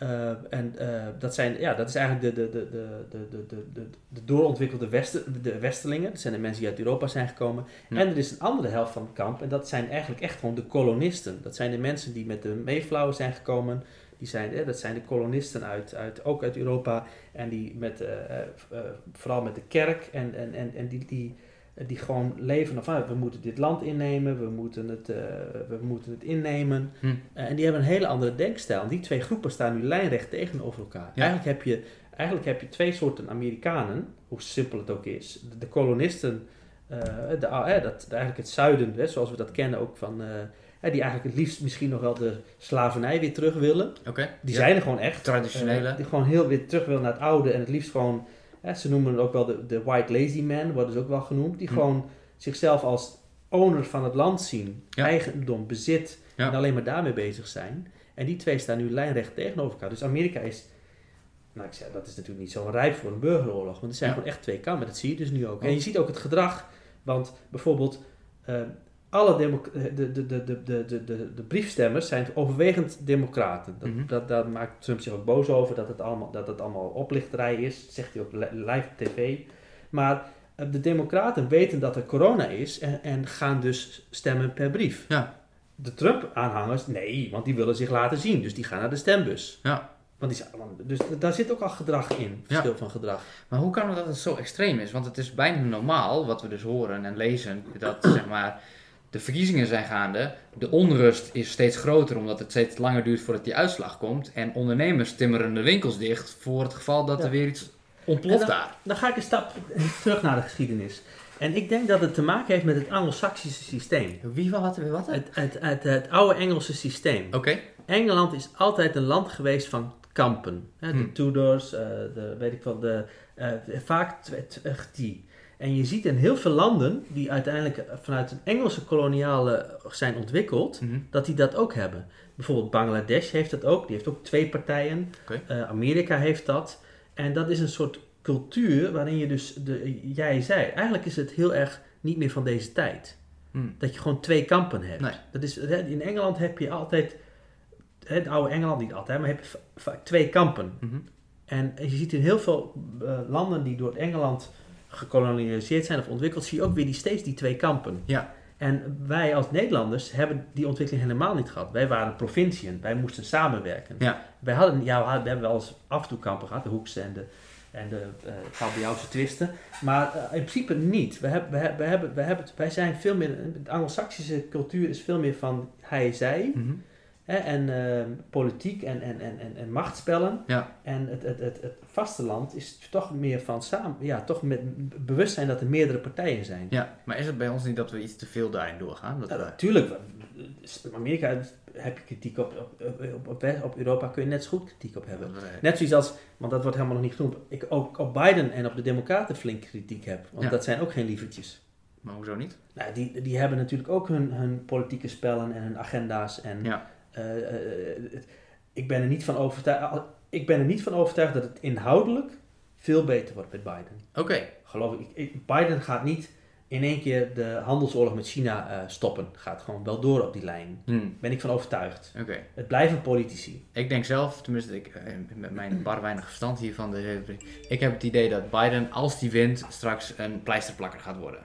Eh, en eh, dat, zijn, ja, dat is eigenlijk de, de, de, de, de, de, de doorontwikkelde westen, de westerlingen. Dat zijn de mensen die uit Europa zijn gekomen. En er is een andere helft van het kamp. En dat zijn eigenlijk echt gewoon de kolonisten. Dat zijn de mensen die met de Mayflower zijn gekomen. Die zijn, eh, dat zijn de kolonisten uit, uit, ook uit Europa. En die met, eh, vooral met de kerk. En, en, en, en die, die, die gewoon leven van, we moeten dit land innemen, we moeten het, eh, we moeten het innemen. Hm. Eh, en die hebben een hele andere denkstijl. En die twee groepen staan nu lijnrecht tegenover elkaar. Ja. Eigenlijk, heb je, eigenlijk heb je twee soorten Amerikanen, hoe simpel het ook is. De, de kolonisten, eh, de, eh, dat, eigenlijk het zuiden, hè, zoals we dat kennen ook van... eh, die eigenlijk het liefst misschien nog wel de slavernij weer terug willen. Oké. Die Ja. zijn er gewoon echt. Traditionele. Eh, die gewoon heel weer terug willen naar het oude en het liefst gewoon... Hè, ze noemen het ook wel de, de white lazy man, worden ze ook wel genoemd. Die Hm. gewoon zichzelf als owner van het land zien. Ja. Eigendom, bezit. Ja. En alleen maar daarmee bezig zijn. En die twee staan nu lijnrecht tegenover elkaar. Dus Amerika is... Nou, ik zeg, dat is natuurlijk niet zo rijp voor een burgeroorlog. Want er zijn Ja. gewoon echt twee kampen. Dat zie je dus nu ook. En je ziet ook het gedrag. Want bijvoorbeeld... eh, alle demo- de, de, de, de, de, de, de, de briefstemmers zijn overwegend democraten. Dat, Mhm. dat, daar maakt Trump zich ook boos over, dat het allemaal, dat het allemaal oplichterij is. Dat zegt hij ook li- live op tv. Maar eh, de democraten weten dat er corona is en, en gaan dus stemmen per brief. Ja. De Trump-aanhangers, nee, want die willen zich laten zien. Dus die gaan naar de stembus. Ja. Want die, dus daar zit ook al gedrag in, verschil van gedrag. Maar hoe kan het dat het zo extreem is? Want het is bijna normaal, wat we dus horen en lezen, dat zeg maar, de verkiezingen zijn gaande, de onrust is steeds groter omdat het steeds langer duurt voordat die uitslag komt en ondernemers timmeren de winkels dicht voor het geval dat Ja. er weer iets ontploft daar. Dan ga ik een stap terug naar de geschiedenis. En ik denk dat het te maken heeft met het Anglo-Saxische systeem. Wie, wat, wat? Oké. Het, het, het, het oude Engelse systeem. Engeland is altijd een land geweest van kampen. Hè, de Hmm. Tudors, eh, de, weet ik wel, de, eh, vaak die. En je ziet in heel veel landen die uiteindelijk eh, vanuit een Engelse koloniale zijn ontwikkeld, Mhm. dat die dat ook hebben. Bijvoorbeeld Bangladesh heeft dat ook, die heeft ook twee partijen. Eh, Amerika heeft dat. En dat is een soort cultuur waarin je dus, de, jij zei, eigenlijk is het heel erg niet meer van deze tijd. Hm. Dat je gewoon twee kampen hebt. Nee. Dat is, in Engeland heb je altijd, het oude Engeland niet altijd, maar heb je va- vaak twee kampen. Mhm. En je ziet in heel veel eh, landen die door Engeland gekolonialiseerd zijn of ontwikkeld, zie je ook weer die, steeds die twee kampen. Ja. En wij als Nederlanders hebben die ontwikkeling helemaal niet gehad. Wij waren provinciën, wij moesten samenwerken. Ja. Wij hadden, ja, we hebben wel eens af en toe kampen gehad, de Hoekse en de, en de eh twisten. Maar eh, in principe niet. We hebben, we hebben, we hebben, we hebben, wij zijn veel meer, de Anglo-Saxische cultuur is veel meer van hij-zij. Mhm. Hè, en eh, politiek en, en, en, en, en machtsspellen. Ja. En het, het, het, het vasteland is toch meer van samen, ja, toch met bewustzijn dat er meerdere partijen zijn. Ja, maar is het bij ons niet dat we iets te veel daarin doorgaan? Dat Ja, natuurlijk. Amerika heb je kritiek op, op, op, op, op Europa, kun je net zo goed kritiek op hebben. Net zoals als, want dat wordt helemaal nog niet genoemd, ik ook op Biden en op de Democraten flink kritiek heb. Want Ja. dat zijn ook geen lievertjes. Maar hoezo niet? Nou, die, die hebben natuurlijk ook hun, hun politieke spellen en hun agenda's. En, Ja. Eh, eh, het- ik, ben er niet van overtuigd, ik ben er niet van overtuigd dat het inhoudelijk veel beter wordt met Biden. Oké. Geloof ik, Biden gaat niet in één keer de handelsoorlog met China eh, stoppen. Gaat gewoon wel door op die lijn. Hm. Ben ik van overtuigd. Oké. Het blijven politici. Ik denk zelf, tenminste ik, eh, met mijn bar weinig verstand hiervan, de, ik heb het idee dat Biden, als die wint, straks een pleisterplakker gaat worden.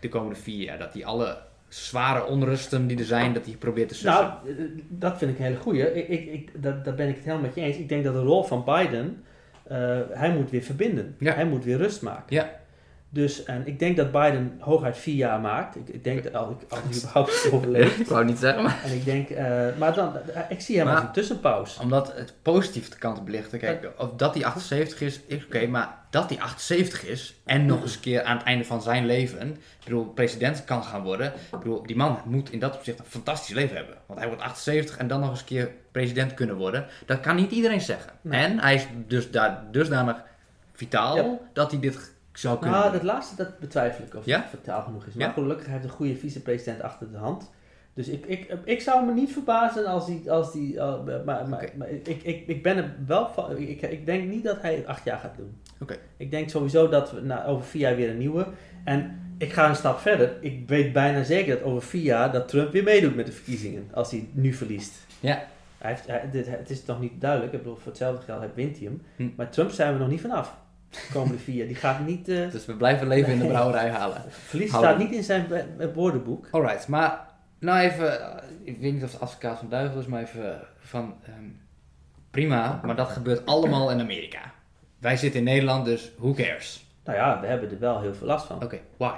De komende vier jaar. Dat hij alle zware onrusten die er zijn, dat hij probeert te sussen. Nou, eh, dat vind ik een hele goeie. Ik, ik, ik, dat, daar ben ik het helemaal met je eens. Ik denk dat de rol van Biden, eh, hij moet weer verbinden. Ja. Hij moet weer rust maken. Ja. Dus en ik denk dat Biden hooguit vier jaar maakt. Ik, ik denk dat als ik, als hij überhaupt overleeft. ik wou niet zeggen, maar... En ik denk, eh, maar dan, eh, ik zie hem Maar- als een tussenpauze. Omdat het positief de kant belichten. Kijk, of dat hij 78 is, is oké. maar dat hij 78 is en nog eens een keer aan het einde van zijn leven, ik bedoel, president kan gaan worden. Ik bedoel, die man moet in dat opzicht een fantastisch leven hebben. Want hij wordt 78 en dan nog eens een keer president kunnen worden. Dat kan niet iedereen zeggen. Nee. En hij is dus daar dusdanig vitaal Ja. dat hij dit zou kunnen Nou, dat laatste dat betwijfel ik of Ja? het vertaal genoeg is. Maar Ja? gelukkig heeft een goede vicepresident achter de hand. Dus ik, ik, ik zou me niet verbazen als die. Als die uh, maar maar, maar ik, ik, ik ben er wel van. Ik, ik denk niet dat hij het acht jaar gaat doen. Oké. Ik denk sowieso dat we na, over vier jaar weer een nieuwe. En ik ga een stap verder. Ik weet bijna zeker dat over vier jaar dat Trump weer meedoet met de verkiezingen. Als hij nu verliest. Ja. Hij heeft, hij- dit, het is nog niet duidelijk. Ik bedoel, voor hetzelfde geld hij wint hij hem. Hm. Maar Trump zijn we nog niet vanaf. De komende vier. Die gaat niet. eh, Dus we blijven leven in de brouwerij halen. Verlies Houden. staat niet in zijn be- woordenboek. Alright, maar nou even, eh, ik weet niet of het advocaat van duivel is, maar even eh, van, ehm, prima, maar dat gebeurt allemaal in Amerika. Wij zitten in Nederland, dus who cares? Nou ja, we hebben er wel heel veel last van. Oké, why?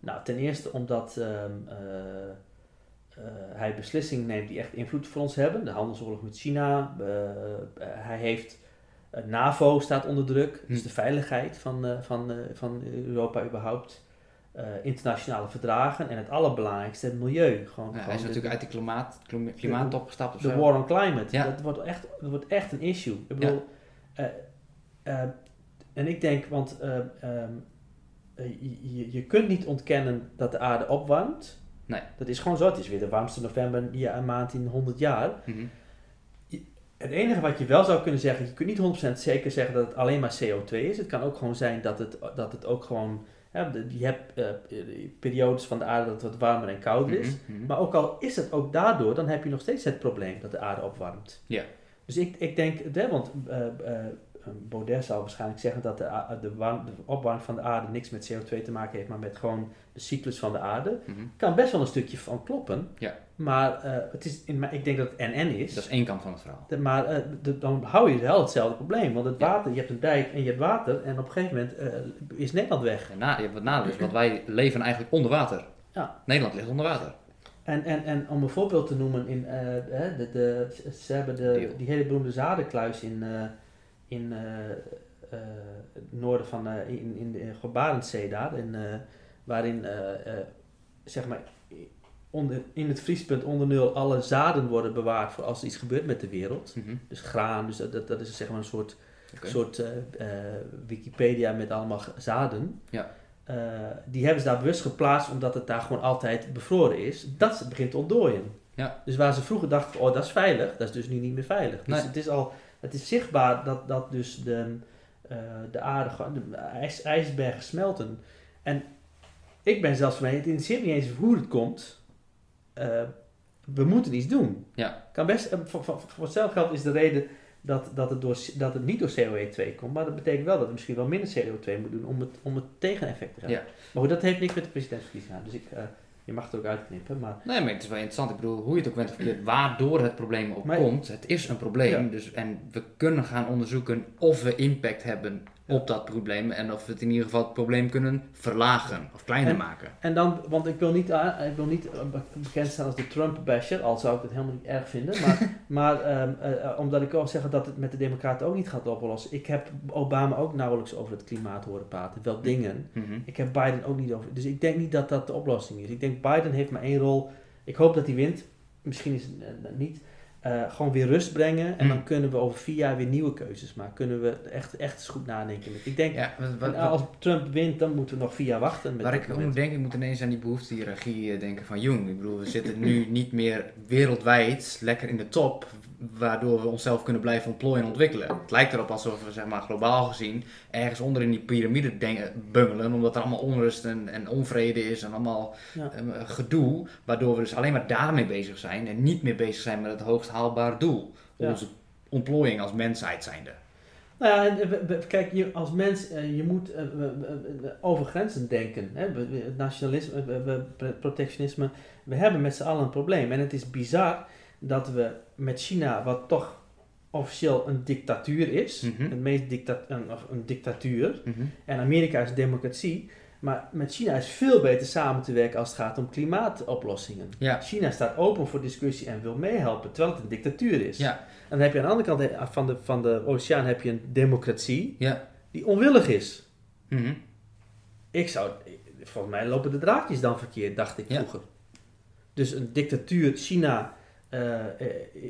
Nou, ten eerste omdat ehm, eh, eh, hij beslissingen neemt die echt invloed voor ons hebben. De handelsoorlog met China. eh, eh, hij heeft. Eh, NAVO staat onder druk. Dus Hm. de veiligheid van, eh, van, eh, van Europa überhaupt. Internationale verdragen. En het allerbelangrijkste, het milieu. Gewoon, Ja, hij is de- natuurlijk uit de klimaat, klima- klimaattop gestapt of de zo. war on climate. Ja. Dat, wordt echt, dat wordt echt een issue. Ik bedoel, en ik denk, want eh, ehm, eh, je, je- kunt niet ontkennen dat de aarde opwarmt. Nee. Dat is gewoon zo. Het is weer de warmste november ja, een maand in 100 jaar. Mhm. Het enige wat je wel zou kunnen zeggen, je kunt niet 100% zeker zeggen dat het alleen maar CO2 is. Het kan ook gewoon zijn dat het, dat het ook gewoon. de- je hebt eh, periodes van de aarde dat het wat warmer en kouder is. Mhm, mhm. Maar ook al is het ook daardoor, dan heb je nog steeds het probleem dat de aarde opwarmt. Ja. Dus ik, ik denk, hè, want eh, eh, Baudet zou waarschijnlijk zeggen dat de, a- de, warm- de opwarming van de aarde niks met CO2 te maken heeft, maar met gewoon de cyclus van de aarde. Mhm. Kan best wel een stukje van kloppen. Ja. Maar eh, het is in, ik denk dat het NN is. Dat is één kant van het verhaal. De- Maar eh, de- dan hou je wel hetzelfde probleem. Want het Ja. water, je hebt een dijk en je hebt water. En op een gegeven moment eh, is Nederland weg. En na, je hebt wat nadeel is, want wij leven eigenlijk onder water. Ja. Nederland ligt onder water. En, en, en om een voorbeeld te noemen, in, de, de, ze hebben de, die hele beroemde zadenkluis in, in het noorden van, in, in de Barentszee daar, in, waarin zeg maar onder, in het vriespunt onder nul alle zaden worden bewaard voor als er iets gebeurt met de wereld. Mhm. Dus graan, dus dat, dat, dat is zeg maar een soort, soort eh, eh, Wikipedia met allemaal zaden. Ja. Eh, die hebben ze daar bewust geplaatst omdat het daar gewoon altijd bevroren is. Dat begint te ontdooien. Ja. Dus waar ze vroeger dachten, oh dat is veilig, dat is dus nu niet meer veilig. Dus Nee. het is al, het is zichtbaar dat, dat dus de, de aarde, de ijs, ijsbergen smelten. En ik ben zelfs van het interesseert niet eens hoe het komt. Eh, we moeten iets doen. Ja. Kan best, eh, voor, voor, voor hetzelfde geld is de reden dat, dat, het door, dat het niet door CO2 komt. Maar dat betekent wel dat we misschien wel minder CO2 moeten doen om het, om het tegeneffect te hebben. Ja. Maar goed, dat heeft niks met de presidentsverkiezingen aan. Dus ik, eh, je mag het ook uitknippen. Maar Nee, maar het is wel interessant. Ik bedoel, hoe je het ook bent verkeerd, waardoor het probleem Maar- opkomt. Het is een probleem. Ja. Dus, en we kunnen gaan onderzoeken of we impact hebben. Op dat probleem. En of we het in ieder geval het probleem kunnen verlagen of kleiner En- maken. En dan, want ik wil niet, aan- ik wil niet eh, be- bekend staan als de Trump-basher, al zou ik het helemaal niet erg vinden. Maar, maar ehm, eh, eh, omdat ik ook zeggen dat het met de Democraten ook niet gaat oplossen. Ik heb Obama ook nauwelijks over het klimaat horen praten. Wel dingen. Mhm. Ik heb Biden ook niet over. Dus ik denk niet dat dat de oplossing is. Ik denk Biden heeft maar één rol. Ik hoop dat hij wint. Misschien is het eh, niet. Eh, gewoon weer rust brengen. En Mm. dan kunnen we over vier jaar weer nieuwe keuzes maken. Kunnen we echt, echt eens goed nadenken. Ik denk, Ja, wat, wat, en als Trump wint, dan moeten we nog vier jaar wachten. Met Waar ik om denk, ik moet ineens aan die behoeftehiërarchie eh, denken van Jung. Ik bedoel, we zitten nu niet meer wereldwijd lekker in de top, waardoor we onszelf kunnen blijven ontplooien en ontwikkelen. Het lijkt erop alsof we, zeg maar, globaal gezien ergens onder in die piramide denken, bungelen, omdat er allemaal onrust en, en onvrede is en allemaal Ja. eh, gedoe, waardoor we dus alleen maar daarmee bezig zijn en niet meer bezig zijn met het hoogst haalbare doel. Ja. Onze ontplooiing als mensheid zijnde. Nou ja, kijk, je, als mens, eh, je moet eh, over grenzen denken. Hè? Het nationalisme, protectionisme. We hebben met z'n allen een probleem. En het is bizar dat we met China, wat toch officieel een dictatuur is, Mhm. een, meest dicta een, of een dictatuur, Mhm. en Amerika is democratie, maar met China is veel beter samen te werken als het gaat om klimaatoplossingen. Ja. China staat open voor discussie en wil meehelpen, terwijl het een dictatuur is. Ja. En dan heb je aan de andere kant eh, van de, van de oceaan heb je een democratie Ja. die onwillig is. Mhm. Ik zou, volgens mij lopen de draadjes dan verkeerd, dacht ik vroeger. Dus een dictatuur, China eh,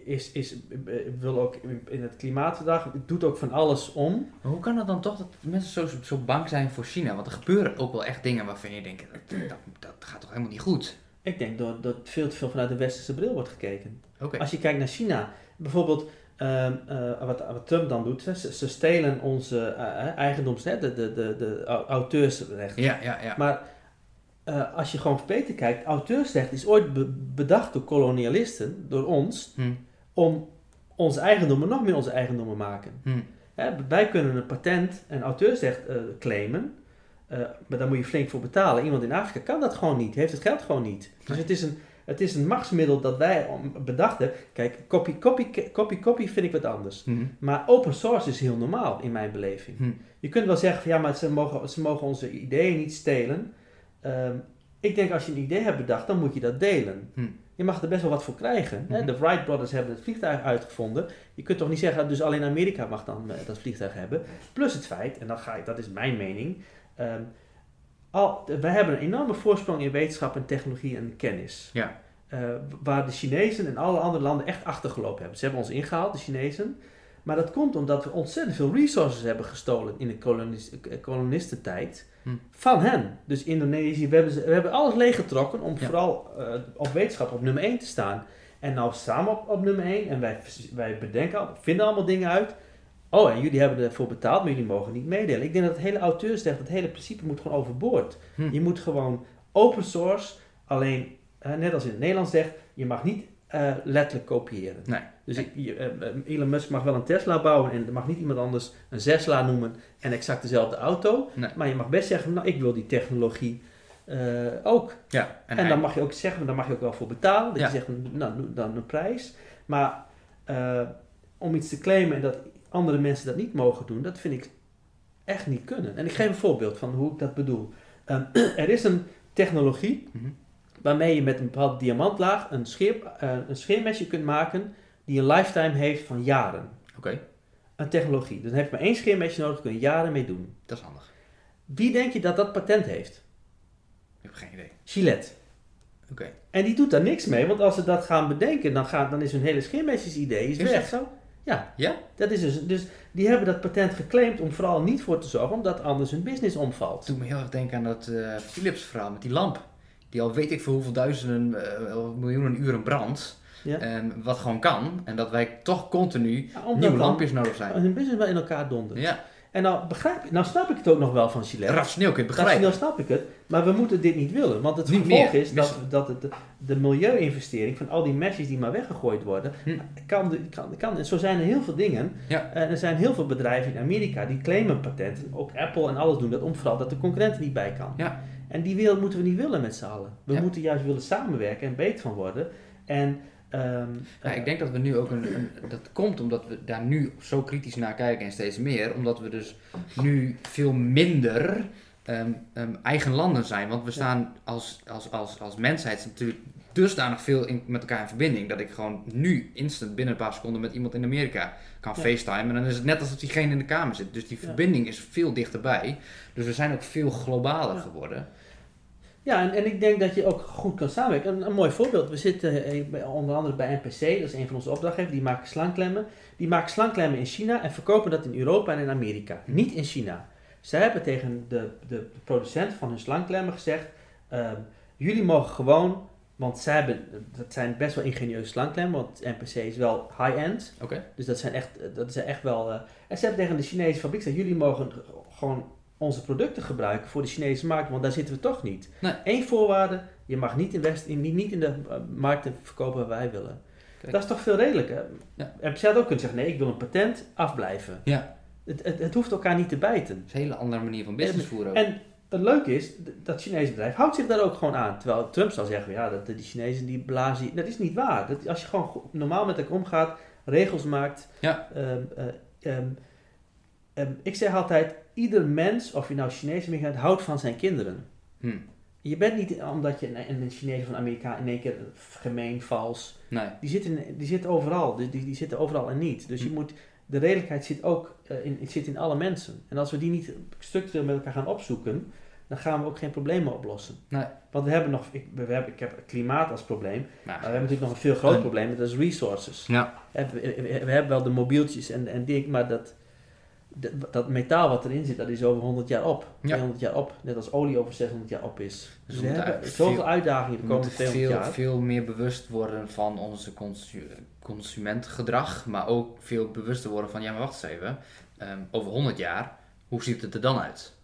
is, is, eh, wil ook in het klimaatverdrag, doet ook van alles om. Maar hoe kan het dan toch dat mensen zo, zo bang zijn voor China? Want er gebeuren ook wel echt dingen waarvan je denkt, dat, dat, dat gaat toch helemaal niet goed? Ik denk dat, dat veel te veel vanuit de westerse bril wordt gekeken. Als je kijkt naar China, bijvoorbeeld ehm, eh, wat, wat Trump dan doet, hè, ze, ze stelen onze eigendoms, hè, de, de, de, de au- auteursrechten. Ja, ja, ja. Maar eh, als je gewoon beter kijkt, auteursrecht is ooit be- bedacht door kolonialisten, door ons, Hm, om onze eigendommen nog meer onze eigendommen maken. hm. Hè, wij kunnen een patent en auteursrecht eh, claimen, eh, maar daar moet je flink voor betalen. Iemand in Afrika kan dat gewoon niet, heeft het geld gewoon niet. Dus Nee. het is een, Het is een machtsmiddel dat wij om- bedacht hebben. Kijk, copy, copy, copy, copy vind ik wat anders. Hm. Maar open source is heel normaal in mijn beleving. Je kunt wel zeggen van ja, maar ze mogen, ze mogen onze ideeën niet stelen. Ehm, ik denk als je een idee hebt bedacht, dan moet je dat delen. Hm. Je mag er best wel wat voor krijgen. hè. Mhm. De Wright brothers hebben het vliegtuig uitgevonden. Je kunt toch niet zeggen, dus alleen Amerika mag dan eh, dat vliegtuig hebben. Plus het feit, en dan ga ik, dat is mijn mening. ehm, al, wij hebben een enorme voorsprong in wetenschap en technologie en kennis. Ja. Eh, waar de Chinezen en alle andere landen echt achtergelopen hebben. Ze hebben ons ingehaald, de Chinezen. Maar dat komt omdat we ontzettend veel resources hebben gestolen in de kolonis, eh, kolonistentijd Hm. van hen. Dus Indonesië, we hebben, ze- we hebben alles leeggetrokken om Ja. vooral eh, op wetenschap op nummer 1 te staan. En nou samen op, op nummer 1 en wij, wij bedenken, vinden allemaal dingen uit. Oh, en jullie hebben ervoor betaald, maar jullie mogen niet meedelen. Ik denk dat het hele auteursrecht, het hele principe moet gewoon overboord. Hm. Je moet gewoon open source, alleen eh, net als in het Nederlands zegt, je mag niet eh, letterlijk kopiëren. Nee. Dus ik, eh, eh, Elon Musk mag wel een Tesla bouwen en er mag niet iemand anders een Tesla noemen en exact dezelfde auto. Nee. Maar je mag best zeggen, nou ik wil die technologie eh, ook. Ja, En, dan mag je ook zeggen, daar mag je ook wel voor betalen. Dat Ja. je zegt, nou doe dan een prijs. Maar om iets te claimen en dat andere mensen dat niet mogen doen, dat vind ik echt niet kunnen. En ik geef een voorbeeld van hoe ik dat bedoel. Ehm, er is een technologie Mhm. waarmee je met een bepaalde diamantlaag een, scheer, een scheermesje kunt maken die een lifetime heeft van jaren. Oké, Een technologie. Dus dan heb je maar één scheermesje nodig, kun je jaren mee doen. dat is handig. Wie denk je dat dat patent heeft? Ik heb geen idee. Gillette. Oké. En die doet daar niks mee, want als ze dat gaan bedenken, dan, gaat, dan is hun hele scheermesjes idee is Is weg. zo? Ja, Ja? dat is dus, dus die hebben dat patent geclaimd om vooral niet voor te zorgen, omdat anders hun business omvalt. Doet me heel erg denken aan dat eh, Philips verhaal met die lamp. Die al weet ik voor hoeveel duizenden, eh, miljoenen uren brandt. Ja. En wat gewoon kan. En dat wij toch continu Ja, nieuwe lampjes nodig zijn. hun business wel in elkaar dondert. Ja, En nou, begrijp, nou snap ik het ook nog wel van Gillette. rationeel kun je begrijpen. Rationeel snap ik het, maar we moeten dit niet willen. Want het Niet gevolg meer. is dat, dat het, de, milieuinvestering van al die mesjes die maar weggegooid worden, Hm. kan, kan, kan. En zo zijn er heel veel dingen. Ja. En er zijn heel veel bedrijven in Amerika die claimen patenten. Ook Apple en alles doen dat om vooral dat de concurrent er niet bij kan. Ja. En die wereld moeten we niet willen met z'n allen. We Ja. moeten juist willen samenwerken en beter van worden. En ehm, Ja, ik denk dat we nu ook een, een- Dat komt omdat we daar nu zo kritisch naar kijken en steeds meer. Omdat we dus nu veel minder ehm, ehm, eigen landen zijn. Want we staan als, als, als, als mensheid natuurlijk dusdanig veel in, met elkaar in verbinding. Dat ik gewoon nu instant binnen een paar seconden met iemand in Amerika kan Ja. facetimen. En dan is het net alsof diegene in de kamer zit. Dus die Ja. verbinding is veel dichterbij. Dus we zijn ook veel globaler Ja. geworden. Ja, en, en ik denk dat je ook goed kan samenwerken. Een, een mooi voorbeeld. We zitten eh, onder andere bij NPC, dat is een van onze opdrachtgevers, die maken slangklemmen. Die maken slangklemmen in China en verkopen dat in Europa en in Amerika. Niet in China. Zij hebben tegen de, de, de producent van hun slangklemmen gezegd, ehm, jullie mogen gewoon, want zij hebben, dat zijn best wel ingenieuze slangklemmen, want NPC is wel high-end. Oké. Dus dat zijn echt, dat zijn echt wel. eh, en ze hebben tegen de Chinese fabriek gezegd: jullie mogen gewoon onze producten gebruiken voor de Chinese markt, want daar zitten we toch niet. Nee. Eén voorwaarde: je mag niet in, West, in, niet in de eh, markten verkopen waar wij willen. Kijk. Dat is toch veel redelijker? Ja. En ze had ook kunnen zeggen: nee, ik wil een patent afblijven. Ja. Het, het, het hoeft elkaar niet te bijten. Dat is een hele andere manier van business voeren. En het leuke is, dat Chinese bedrijf houdt zich daar ook gewoon aan. Terwijl Trump zal zeggen, ja, dat, die Chinezen die blazen... Dat is niet waar. Dat, als je gewoon normaal met elkaar omgaat, regels maakt... Ja. ehm, eh, ehm, ik zeg altijd, ieder mens, of je nou Chinees of Amerikaan, houdt van zijn kinderen. Hm. Je bent niet, omdat je een, een Chinees of een Amerikaan in één keer gemeen, vals... Nee. Die zitten, die zitten overal. Die, die, die zitten overal en niet. Dus je Hm. moet, de redelijkheid zit ook eh, in, zit in alle mensen. En als we die niet structureel met elkaar gaan opzoeken, dan gaan we ook geen problemen oplossen. Nee. Want we hebben nog, ik, we hebben, ik heb het klimaat als probleem, Nou, maar we hebben natuurlijk nog een veel groter probleem, dat is resources. Ja. We, we- we hebben wel de mobieltjes en, en dingen, maar dat, dat, metaal wat erin zit, dat is over 100 jaar op. Ja. 200 jaar op. Net als olie over 600 jaar op is. Dus Dus we we, moeten hebben zoveel veel- uitdagingen de We komende moeten 200 veel, jaar. veel meer bewust worden van onze consu- consumentengedrag, maar ook veel bewuster worden van, ja maar wacht eens even, ehm, over 100 jaar, hoe ziet het er dan uit?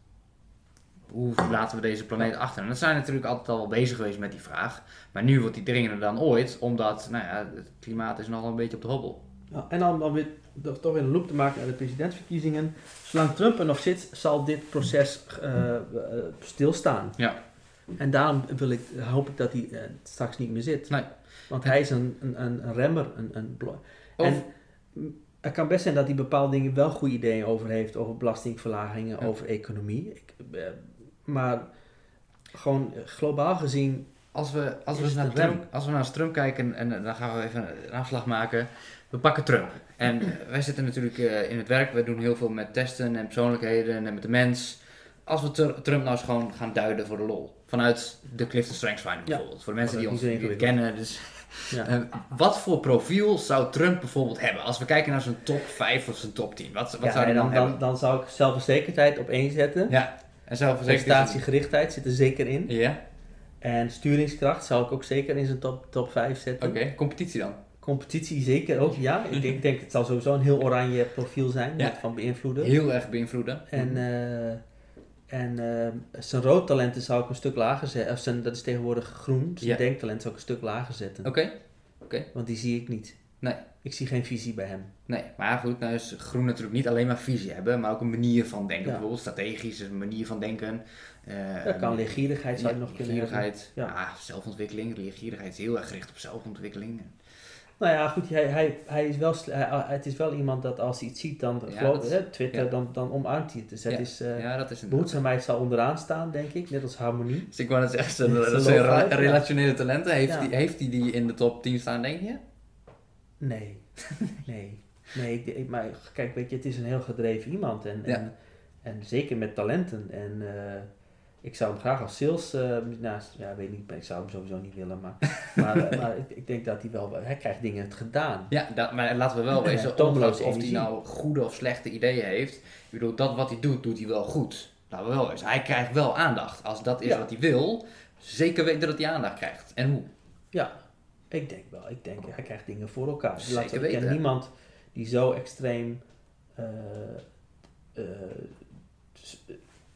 Hoe laten we deze planeet achter? En dat zijn natuurlijk altijd al wel bezig geweest met die vraag, maar nu wordt die dringender dan ooit, omdat nou ja, het klimaat is nogal een beetje op de hobbel. Ja, en dan, dan weer, toch toch weer een loop te maken naar de presidentsverkiezingen. Zolang Trump er nog zit, zal dit proces eh, eh, stilstaan. Ja. En daarom wil ik, hoop ik dat hij eh, straks niet meer zit. Nee. Want hij is een, een, een, remmer. Een, een Of- En het kan best zijn dat hij bepaalde dingen wel goede ideeën over heeft. Over belastingverlagingen, Ja. over economie. Ik, maar gewoon globaal gezien, Als we, als we, naar Trump, als we naar Trump kijken, en, dan gaan we even een afslag maken. We pakken Trump. En eh, wij zitten natuurlijk eh, in het werk, we doen heel veel met testen en persoonlijkheden en met de mens. Als we Tr- Trump nou eens gewoon gaan duiden voor de lol. Vanuit de Clifton Strengths Ja. bijvoorbeeld. Voor de mensen die ons niet kennen. Dus, ja. eh, wat voor profiel zou Trump bijvoorbeeld hebben? Als we kijken naar zijn top 5 of zijn top 10. Wat, wat Ja, zou hij dan, dan, dan, hebben? dan zou ik zelfverzekerdheid op één zetten. Ja, en zit er zeker in. Ja, En sturingskracht zou ik ook zeker in zijn top, top 5 zetten. oké. Competitie dan? Competitie zeker ook, ja. Ik denk, denk het zal sowieso een heel oranje profiel zijn, Ja. met van beïnvloeden. Heel erg beïnvloeden. En, eh, en eh, zijn roodtalenten zou ik een stuk lager zetten. Of zijn, dat is tegenwoordig groen. Zijn Ja. denktalent zou ik een stuk lager zetten. Oké, Want die zie ik niet. Nee. Ik zie geen visie bij hem. nee. Maar goed, nou is groen natuurlijk niet alleen maar visie hebben, maar ook een manier van denken. Ja. Bijvoorbeeld strategisch, een manier van denken. Eh, Dat kan leergierigheid zou je nog kunnen. Leergierigheid, Ja. ja. zelfontwikkeling. Leergierigheid is heel erg gericht op zelfontwikkeling. Nou ja, goed, hij, hij, hij is wel, hij- het is wel iemand dat als hij iets ziet, dan Ja, geloof- dat- hè, Twitter, ja. dan, dan omarmt hij het. Dus het is, eh, ja, dat is een... behoedzaamheid zal onderaan staan, denk ik, net als harmonie. Dus ik wou net zeggen, zijn- Dat zijn relationele talenten. Heeft hij die, heeft die, die in de top 10 staan, denk je? Nee, nee, nee. Ik, maar kijk, weet je, het is een heel gedreven iemand. En, en, en zeker met talenten. En eh, ik zou hem graag als sales, eh nou, ja, weet niet, ik zou hem sowieso niet willen. Maar, maar, eh, maar ik, ik denk dat hij wel, hij krijgt dingen gedaan. Ja, dat, maar laten we wel wezen, of hij nou goede of slechte ideeën heeft. Ik bedoel, dat wat hij doet, doet hij wel goed. Laten we wel wezen. Hij krijgt wel aandacht. Als dat is Ja. wat hij wil, zeker weten dat hij aandacht krijgt. En hoe? Ja, ik denk wel. Ik denk, hij krijgt dingen voor elkaar. Zeker Laten we- ik ken niemand die zo extreem eh,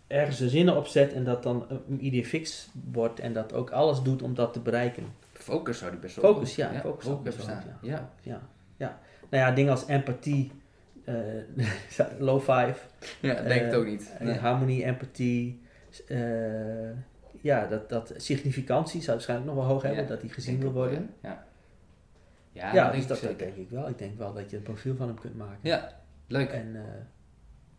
ergens zijn zinnen opzet en dat dan een idee fix wordt en dat ook alles doet om dat te bereiken. Focus zou hij best wel Focus, ja, focus bestaan. goed, Ja. Ja, ja. Nou ja, dingen als empathie, eh, low five, Ja, denk ik Eh, het ook niet. eh, Nee. harmonie, empathie. eh, ja, dat, dat significantie zou waarschijnlijk nog wel hoog hebben, Ja, dat hij gezien wil worden. Ja, ja. ja, Ja, dat dus denk dat, ik dat denk ik wel. Ik denk wel dat je een profiel van hem kunt maken. Ja, leuk. En eh,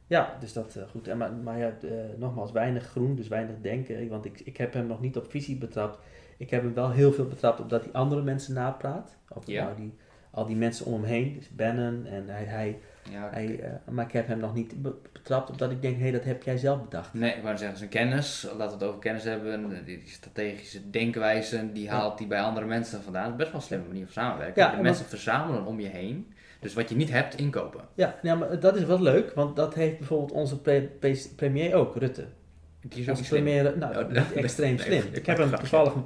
ja, dus dat eh, goed. En, maar maar ja, eh, nogmaals, weinig groen, dus weinig denken. Want ik, ik heb hem nog niet op visie betrapt. Ik heb hem wel heel veel betrapt op dat hij andere mensen napraat. Of Ja. nou, die, al die mensen om hem heen, dus Bannon en hij, hij, Ja, hij eh, maar ik heb hem nog niet be- betrapt op dat ik denk, hé, hey, dat heb jij zelf bedacht. Nee, ik wou zeggen, zijn kennis, laten we het over kennis hebben, die, die strategische denkwijzen, die haalt hij bij andere mensen vandaan. Dat is best wel een slimme manier van samenwerken. Ja, De en mensen verzamelen om je heen. Dus wat je niet hebt, inkopen. Ja, ja, maar dat is wel leuk, want dat heeft bijvoorbeeld onze pre- pre- premier ook, Rutte. Die is ook premier, nou, Oh, nee, extreem nee, slim. nee, Ik heb hem grapje. toevallig een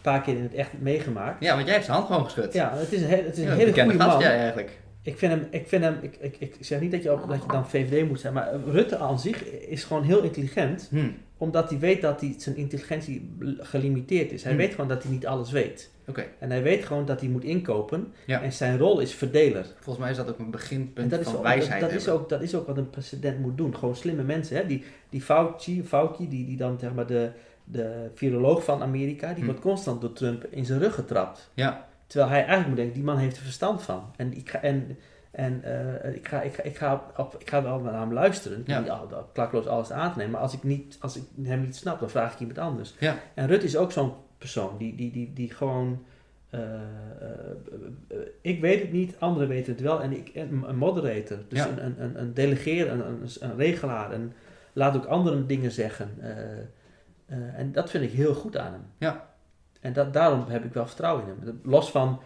paar keer in het echt meegemaakt. Ja, want jij hebt zijn hand gewoon geschud. Ja, het is een, he- het is een Ja, hele goede gast, man. Ja, eigenlijk. Ik vind hem, ik vind hem, ik, ik, ik zeg niet dat je, op, dat je dan VVD moet zijn, maar Rutte aan zich is gewoon heel intelligent, Hm. omdat hij weet dat hij, zijn intelligentie gelimiteerd is. Hij Hmm. weet gewoon dat hij niet alles weet. En hij weet gewoon dat hij moet inkopen Ja. en zijn rol is verdeler. volgens mij is dat ook een En beginpunt dat is, van ook, wijsheid dat, dat, is ook, dat is ook wat een president moet doen. Gewoon slimme mensen. Hè? Die, die Fauci, Fauci die, die dan zeg maar de, de viroloog van Amerika, die Hmm. wordt constant door Trump in zijn rug getrapt. Ja, Terwijl hij eigenlijk moet denken, die man heeft er verstand van. En ik ga, en, en, eh, ik ga, ik ga, ik ga, op, ik ga wel naar hem luisteren. Ja. Niet al- al- klakloos alles aan te nemen. Maar als ik, niet, als ik hem niet snap, dan vraag ik iemand anders. Ja. En Rutte is ook zo'n persoon die, die, die, die gewoon... eh, eh, eh, ik weet het niet, anderen weten het wel. En ik, een moderator, dus Ja. een, een, een, delegeer, een, een, een regelaar. En laat ook anderen dingen zeggen. En dat vind ik heel goed aan hem. Ja. En dat, daarom heb ik wel vertrouwen in hem. Los van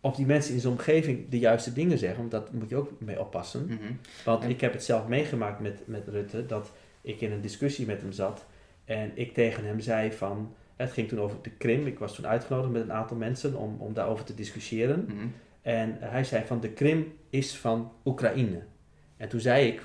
of die mensen in zijn omgeving de juiste dingen zeggen, want dat moet je ook mee oppassen. mhm. Want En- ik heb het zelf meegemaakt met, met Rutte, dat ik in een discussie met hem zat en ik tegen hem zei van, het ging toen over de Krim, ik was toen uitgenodigd met een aantal mensen om, om daarover te discussiëren. Mhm. En hij zei van, de Krim is van Oekraïne. En toen zei ik,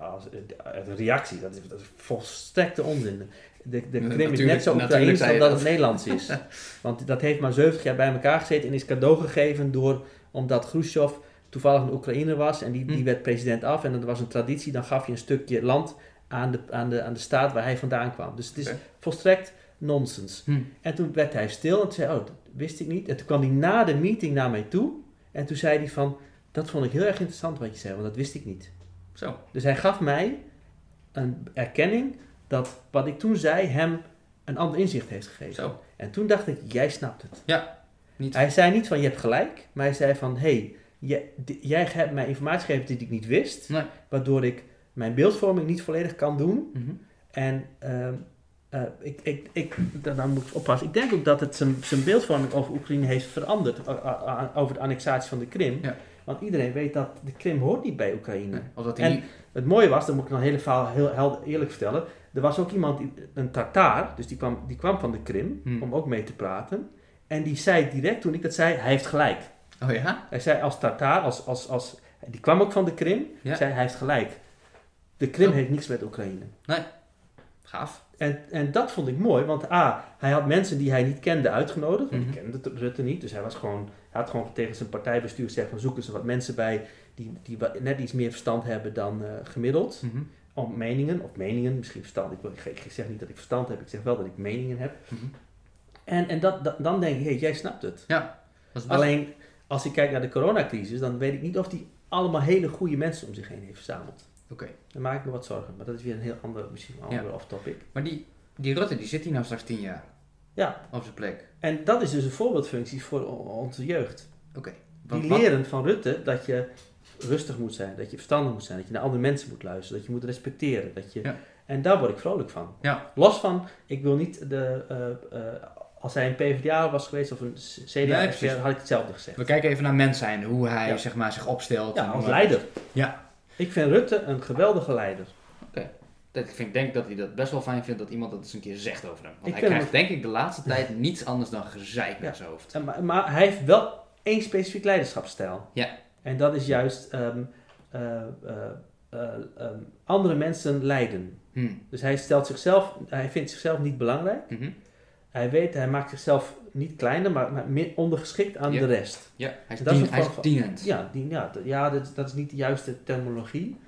als uit een reactie, dat is, dat is volstrekte onzin. De, de Krim is net zo Oekraïns dan dat het Nederlands is. Want dat heeft maar 70 jaar bij elkaar gezeten en is cadeau gegeven door, omdat Khrushchev toevallig een Oekraïner was en die, die Hm. werd president af. En dat was een traditie, dan gaf je een stukje land aan de, aan de, aan de staat waar hij vandaan kwam. Dus het is volstrekt nonsens. Hm. En toen werd hij stil en toen zei, oh, dat wist ik niet. En toen kwam hij na de meeting naar mij toe. En toen zei hij van, dat vond ik heel erg interessant wat je zei, want dat wist ik niet. Zo. Dus hij gaf mij een erkenning dat wat ik toen zei hem een ander inzicht heeft gegeven. Zo. En toen dacht ik, jij snapt het. Niet. Hij zei niet van, je hebt gelijk. Maar hij zei van, hé, hey, jij, jij hebt mij informatie gegeven die ik niet wist. Nee. Waardoor ik mijn beeldvorming niet volledig kan doen. Mhm. En ehm, eh, ik, ik, ik, dan moet ik oppassen. Ik denk ook dat het zijn, zijn beeldvorming over Oekraïne heeft veranderd. a- a- a- over de annexatie van de Krim. Ja. Want iedereen weet dat de Krim hoort niet bij Oekraïne. Nee, En- niet... Het mooie was, dan moet ik dan een hele verhaal heel helder eerlijk vertellen. Er was ook iemand, een Tartaar, dus die kwam, die kwam van de Krim Hmm. om ook mee te praten. En die zei direct toen ik dat zei, hij heeft gelijk. Oh ja? Hij zei als Tartaar, als, als, als, die kwam ook van de Krim, Ja. zei hij heeft gelijk. De Krim Oh. heeft niks met Oekraïne. Gaaf. En, en dat vond ik mooi, want A, hij had mensen die hij niet kende uitgenodigd. Want Mhm. ik kende Rutte niet, dus hij, was gewoon, hij had gewoon tegen zijn partijbestuur gezegd van zoeken ze wat mensen bij die, die net iets meer verstand hebben dan eh, gemiddeld. Mhm. Om meningen, of meningen, misschien verstand. Ik, wil, ik, zeg niet dat ik verstand heb, ik zeg wel dat ik meningen heb. Mhm. En, en dat, dat- dan denk ik, hé, jij snapt het. Dat is best- Alleen, als ik kijk naar de coronacrisis, dan weet ik niet of hij allemaal hele goede mensen om zich heen heeft verzameld. Oké. Dan maak ik me wat zorgen, maar dat is weer een heel ander, misschien een Ja. ander off-topic. Maar die, die Rutte, die zit hier nou straks tien jaar. Ja. Op zijn plek. En dat is dus een voorbeeldfunctie voor onze jeugd. Oké. Die Wat- leren van Rutte dat je rustig moet zijn, dat je verstandig moet zijn, dat je naar andere mensen moet luisteren, dat je moet respecteren. Dat je, Ja. En daar word ik vrolijk van. Ja. Los van, ik wil niet de, eh, eh, als hij een PvdA was geweest of een CDA, had ik hetzelfde gezegd. We kijken even naar mens zijn, hoe hij zeg maar, zich opstelt. Ja, als leider. Ja. Ik vind Rutte een geweldige leider. Dat, ik vind, denk dat hij dat best wel fijn vindt dat iemand dat eens een keer zegt over hem. Want Ik hij krijgt denk ik de laatste tijd niets anders dan gezeik Ja. naar zijn hoofd. En Maar, maar hij heeft wel één specifiek leiderschapsstijl. Ja. En dat is juist ehm, eh, eh, eh, ehm, andere mensen leiden. Hm. Dus hij stelt zichzelf, hij vindt zichzelf niet belangrijk. Mhm. Hij weet, hij maakt zichzelf niet kleiner, maar, maar meer ondergeschikt aan Ja. de rest. Ja, hij is, Dat dien- hij is dienend. Ja, die, ja, dat, dat is niet de juiste terminologie.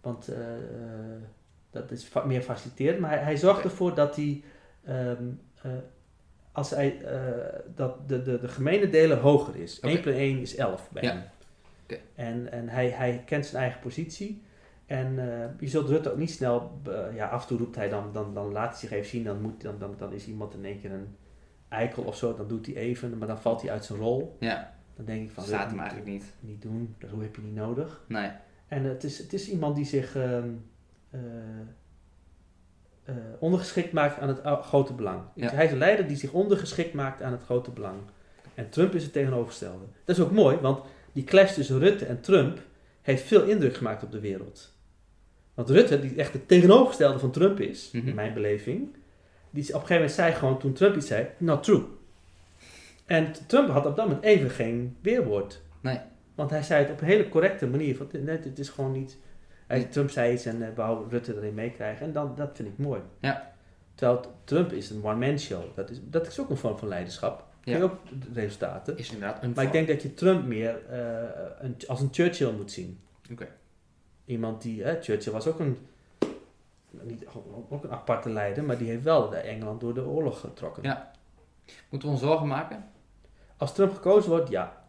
Want eh, eh, dat is fa- meer faciliterend. Maar hij, hij zorgt ervoor dat hij, ehm, eh, als hij, dat de, de, de gemene delen hoger is. Oké. 1 plus 1 is 11 bij Ja. hem. En, en hij, hij kent zijn eigen positie. En eh, je zult Rutte ook niet snel, eh, ja, af en toe roept hij dan, dan, dan laat hij zich even zien, dan, moet, dan, dan, dan is iemand in één keer een eikel of zo, dan doet hij even, maar dan valt hij uit zijn rol. Ja, Dan denk ik van, staat hem eigenlijk niet. niet doen, dat heb je niet nodig. Nee. En het is, het is iemand die zich ehm, eh, ondergeschikt maakt aan het grote belang. Ja. Hij is een leider die zich ondergeschikt maakt aan het grote belang. En Trump is het tegenovergestelde. Dat is ook mooi, want die clash tussen Rutte en Trump heeft veel indruk gemaakt op de wereld. Want Rutte, die echt het tegenovergestelde van Trump is, Mhm. in mijn beleving, die op een gegeven moment zei gewoon toen Trump iets zei, not true. En Trump had op dat moment even geen weerwoord. Nee. Want hij zei het op een hele correcte manier. Van, nee, het is gewoon niet... Hij, Trump zei iets en uh, wou Rutte erin meekrijgen. En dan, dat vind ik mooi. Ja. Terwijl Trump is een one-man show. Dat is, dat is ook een vorm van leiderschap. Ja. Ook resultaten. Is inderdaad een Maar ik denk dat je Trump meer eh, een, als een Churchill moet zien. Oké. Iemand die... Hè, Churchill was ook een... Niet, ook een aparte leider, maar die heeft wel de Engeland door de oorlog getrokken. Ja. Moeten we ons zorgen maken? Als Trump gekozen wordt, ja.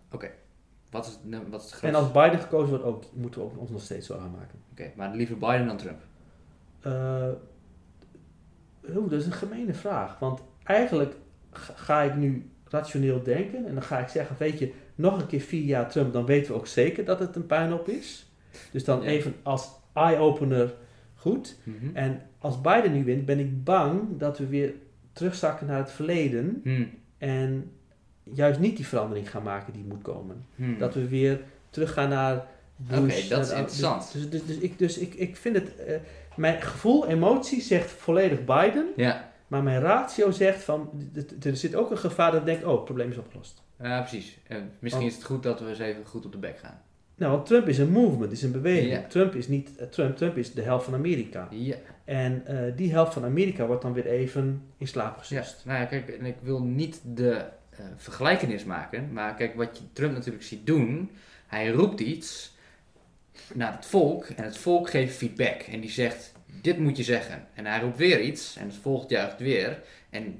Wat is, wat is het En als Biden gekozen wordt, ook, moeten we ook ons nog steeds zorgen maken. Oké, maar liever Biden dan Trump. Oeh, dat is een gemene vraag. Want eigenlijk ga ga ik nu rationeel denken. En dan ga ik zeggen, weet je, nog een keer vier jaar Trump, dan weten we ook zeker dat het een puinhoop is. Dus dan even als eye-opener goed. Mhm. En als Biden nu wint, ben ik bang dat we weer terugzakken naar het verleden. Hm. En juist niet die verandering gaan maken die moet komen. Hm. Dat we weer teruggaan naar. Oké, dat is en- interessant. Dus, dus, dus, ik, dus ik, ik vind het... eh, mijn gevoel, emotie zegt volledig Biden. Ja. Maar mijn ratio zegt van... Er zit ook een gevaar dat ik denk... Oh, het probleem is opgelost. ja, precies. En misschien is het goed dat we eens even goed op de bek gaan. Nou, want Trump is een movement, is een beweging. Ja. Trump is niet eh, Trump, Trump is de helft van Amerika. Ja. En eh, die helft van Amerika wordt dan weer even in slaap Ja, gesust. nou ja, kijk, en ik wil niet de eh, vergelijkenis maken, maar kijk, wat je Trump natuurlijk ziet doen, hij roept iets naar het volk en het volk geeft feedback en die zegt, dit moet je zeggen. En hij roept weer iets en het volgt juicht weer. En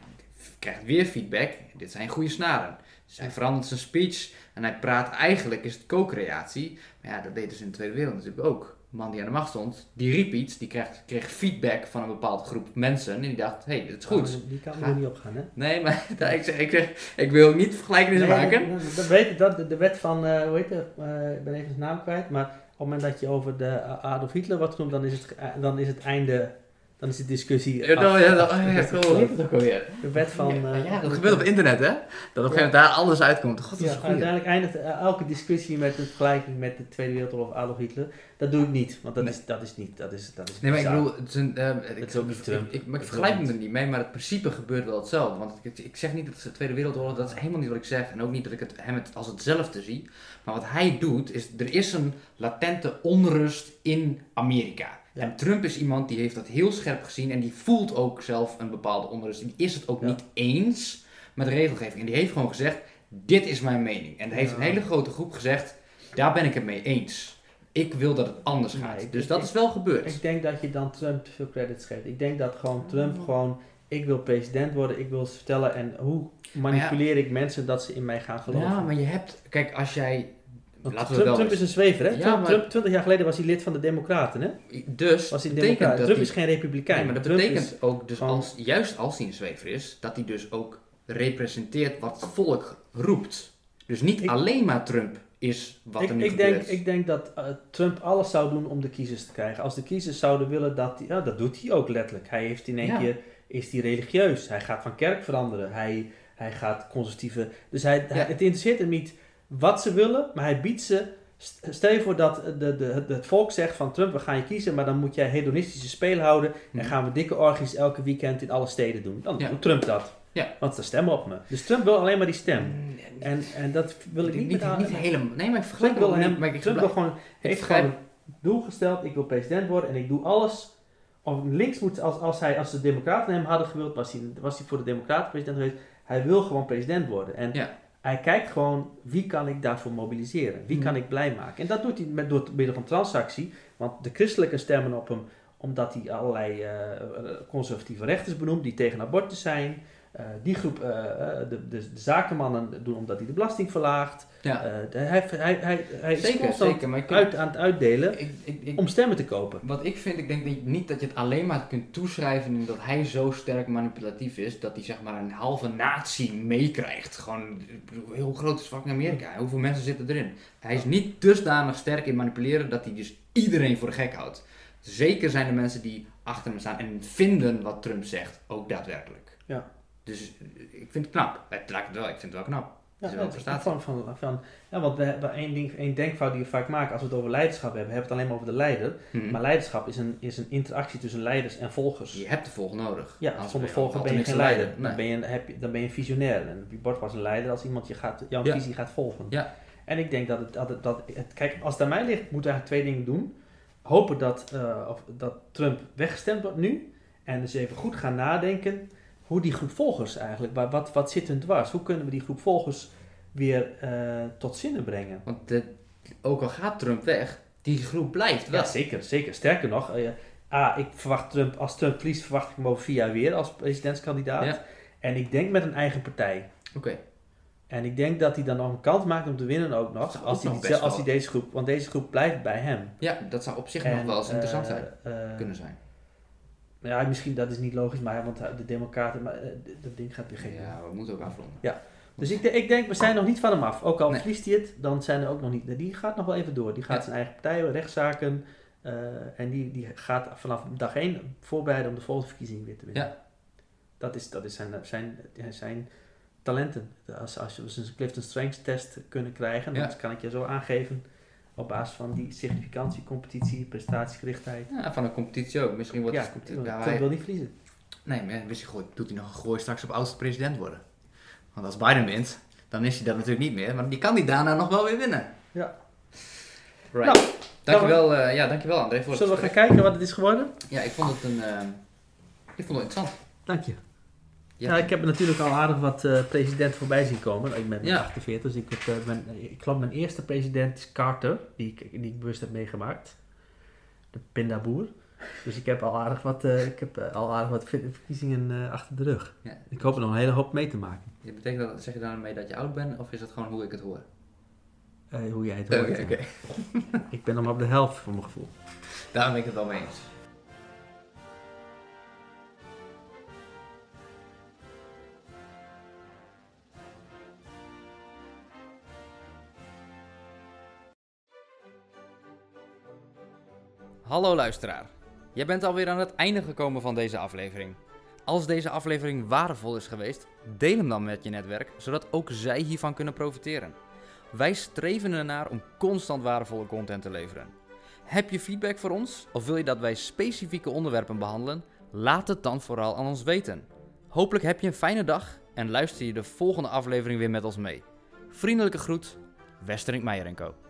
krijgt weer feedback. Dit zijn goede snaren. Dus hij verandert zijn speech en hij praat eigenlijk, is het co-creatie. Maar ja, dat deden ze in de Tweede Wereld natuurlijk ook. De man die aan de macht stond, die riep iets, die kreeg, kreeg feedback van een bepaalde groep mensen. En die dacht, hé, hey, dit is goed. Oh, die kan er niet op gaan, hè? Nee, maar ik, zeg, ik, zeg, ik wil niet vergelijkingen Nee, maken. Dat weet dat, de, wet van, eh, hoe heet het, eh, ik ben even zijn naam kwijt, maar op het moment dat je over de Adolf Hitler wordt genoemd, dan is het, eh, dan is het einde, dan is de discussie Ja, nou, ja, dat, oh, ja, Dat is cool. Hoe heet het ook alweer? De wet van... ja, eh, ja, dat gebeurt op internet, hè? Dat op een gegeven moment daar alles uitkomt. God, dat Ja, is goed. uiteindelijk eindigt eh, elke discussie met een vergelijking met de Tweede Wereldoorlog of Adolf Hitler. Dat doe ik niet, want dat, Nee. is, dat is niet, dat is, dat is Nee, maar ik bedoel, het is een, ehm, ik, is ook niet Trump. Ik, ik, maar ik Het is vergelijk me niet. er niet mee, maar het principe gebeurt wel hetzelfde. Want ik, ik zeg niet dat het de Tweede Wereldoorlog, dat is helemaal niet wat ik zeg. En ook niet dat ik het, hem het als hetzelfde zie. Maar wat hij doet, is er is een latente onrust in Amerika. Ja. En Trump is iemand die heeft dat heel scherp gezien en die voelt ook zelf een bepaalde onrust. Die is het ook Ja. niet eens met de regelgeving. En die heeft gewoon gezegd, dit is mijn mening. En er heeft een hele grote groep gezegd, daar ben ik het mee eens. Ik wil dat het anders gaat. dus dat ik- is wel gebeurd. Ik denk dat je dan Trump te veel credits geeft. Ik denk dat gewoon Trump gewoon, ik wil president worden, ik wil ze vertellen en hoe manipuleer ik mensen dat ze in mij gaan geloven. Ja, maar je hebt, kijk, als jij, We Trump, is een zwever, hè? Ja, Trump, maar- Trump, 20 jaar geleden was hij lid van de Democraten, hè? dus Was hij Democrat. Trump is geen republikein. Nee, maar dat Trump betekent is- ook, dus als, juist als hij een zwever is, dat hij dus ook representeert wat het volk roept. Dus niet Ik- alleen maar Trump is wat ik, er nu ik, gebeurt. denk, ik denk dat eh, Trump alles zou doen om de kiezers te krijgen. Als de kiezers zouden willen dat hij, ja, dat doet hij ook letterlijk. Hij heeft in één Ja. keer, is hij religieus. Hij gaat van kerk veranderen. Hij, hij gaat conservatieve. Dus hij, het interesseert hem niet wat ze willen, maar hij biedt ze. st- Stel je voor dat de, de, het, volk zegt van Trump, we gaan je kiezen, maar dan moet jij hedonistische spelen houden en Mhm. gaan we dikke orgies elke weekend in alle steden doen. Dan Ja. doet Trump dat. Ja. Want ze stemmen op me. Dus Trump wil alleen maar die stem. Mm, En, en dat wil ik niet, niet, met niet, haar- helemaal. Nee, maar ik Trump vergelijk wil wel hem. Maar ik Trump wil gewoon, heeft gewoon een doel gesteld, ik wil president worden en ik doe alles. Of links moet, als, als, hij, als de democraten hem hadden gewild, was hij, was hij voor de democraten president geweest. Hij wil gewoon president worden. En Ja. Hij kijkt gewoon, wie kan ik daarvoor mobiliseren? Wie Mhm. kan ik blij maken? En dat doet hij met, door middel van transactie. Want de christelijke stemmen op hem, omdat hij allerlei eh, conservatieve rechters benoemt, die tegen abortus zijn. Eh, die groep, eh, eh, de, de, de zakenmannen doen omdat hij de belasting verlaagt. Ja, de- hij, hij, hij, hij is zeker, constant zeker. Maar uit aan het uitdelen ik, ik, ik, om stemmen te kopen. Wat ik vind, ik denk niet dat je het alleen maar kunt toeschrijven in dat hij zo sterk manipulatief is, dat hij zeg maar een halve natie meekrijgt. Gewoon, heel groot is fucking Amerika. Hoeveel mensen zitten erin? Hij is niet dusdanig sterk in manipuleren dat hij dus iedereen voor de gek houdt. Zeker zijn er mensen die achter hem staan en vinden wat Trump zegt, ook daadwerkelijk. Ja. Dus eh, ik vind het knap. Het het wel, ik vind het wel knap. Ja, is wel prestatie. van, van, van, ja, want we hebben één, ding, één denkfout die we vaak maken als we het over leiderschap hebben, hebben we het alleen maar over de leider. Hm. Maar leiderschap is een, is een interactie tussen leiders en volgers. Je hebt de volg nodig. Ja, zonder je volger ben je geen leider. Dan, ben je, een- heb je, dan ben je een visionair. En wie wordt pas een leider als iemand je gaat, jouw Ja. visie gaat volgen. Ja. En ik denk dat het, dat het, dat het, kijk, als het aan mij ligt, moeten we eigenlijk twee dingen doen. Hopen dat, eh, of, dat Trump weggestemd wordt nu. En dus even goed gaan nadenken hoe die groep volgers eigenlijk, waar- wat, wat zit hun dwars? Hoe kunnen we die groep volgers weer eh, tot zinnen brengen? Want de, ook al gaat Trump weg, die groep blijft wel. Ja, zeker, zeker. Sterker nog, eh, A, ik verwacht Trump, als Trump verliest, verwacht ik hem over vier jaar weer als presidentskandidaat. Ja. En ik denk met een eigen partij. Oké. En ik denk dat hij dan nog een kans maakt om te winnen ook nog. Als ook hij, nog die- best als hij deze groep, want deze groep blijft bij hem. Ja, dat zou op zich En, nog wel eens interessant eh, zijn. kunnen zijn. Ja, misschien dat is niet logisch, maar want de democraten, maar eh, dat ding gaat weer gek. Ja, we moeten ook afronden. Dus ik, ik denk, we zijn nog niet van hem af. Ook al Nee. verliest hij het, dan zijn er ook nog niet. Die gaat nog wel even door. Die gaat Ja. zijn eigen partij, rechtszaken. eh, en die, die gaat vanaf dag één voorbereiden om de volgende verkiezing weer te winnen. Ja. Dat is, dat is zijn, zijn, zijn talenten. Als, als we een Clifton Strengths test kunnen krijgen, dan Ja. kan ik je zo aangeven op basis van die significantie, competitie, prestatiegerichtheid. Ja, van een competitie ook. Misschien wordt Ja, het. Ja, hij- wil niet verliezen. Nee, maar wist je goed, doet hij nog een gooi straks op oudste president worden? Want als Biden wint, dan is hij dat natuurlijk niet meer. Maar die kan die daarna nog wel weer winnen. Ja. Right. Nou, dankjewel, eh ja, dankjewel André voor het Zullen we gaan kijken wat het is geworden? Ja, ik vond het een... eh, ik vond het interessant. Dank je. Ja. Ja, ik heb natuurlijk al aardig wat eh presidenten voorbij zien komen. Ik ben Ja. 48, dus ik, heb, eh, mijn, ik geloof mijn eerste president is Carter, die ik, die ik bewust heb meegemaakt. De pindaboer. Dus ik heb al aardig wat, eh, ik heb, eh, al aardig wat ver- verkiezingen eh, achter de rug. Ja. Ik hoop er nog een hele hoop mee te maken. Je betekent dat, zeg je daarmee dat je oud bent, of is het gewoon hoe ik het hoor? Eh, hoe jij het hoort. Oké, oké. Ik ben nog maar op de helft voor mijn gevoel. Daar ben ik het wel mee eens. Hallo luisteraar. Jij bent alweer aan het einde gekomen van deze aflevering. Als deze aflevering waardevol is geweest, deel hem dan met je netwerk, zodat ook zij hiervan kunnen profiteren. Wij streven ernaar om constant waardevolle content te leveren. Heb je feedback voor ons of wil je dat wij specifieke onderwerpen behandelen? Laat het dan vooral aan ons weten. Hopelijk heb je een fijne dag en luister je de volgende aflevering weer met ons mee. Vriendelijke groet, Westerink Meijer Co.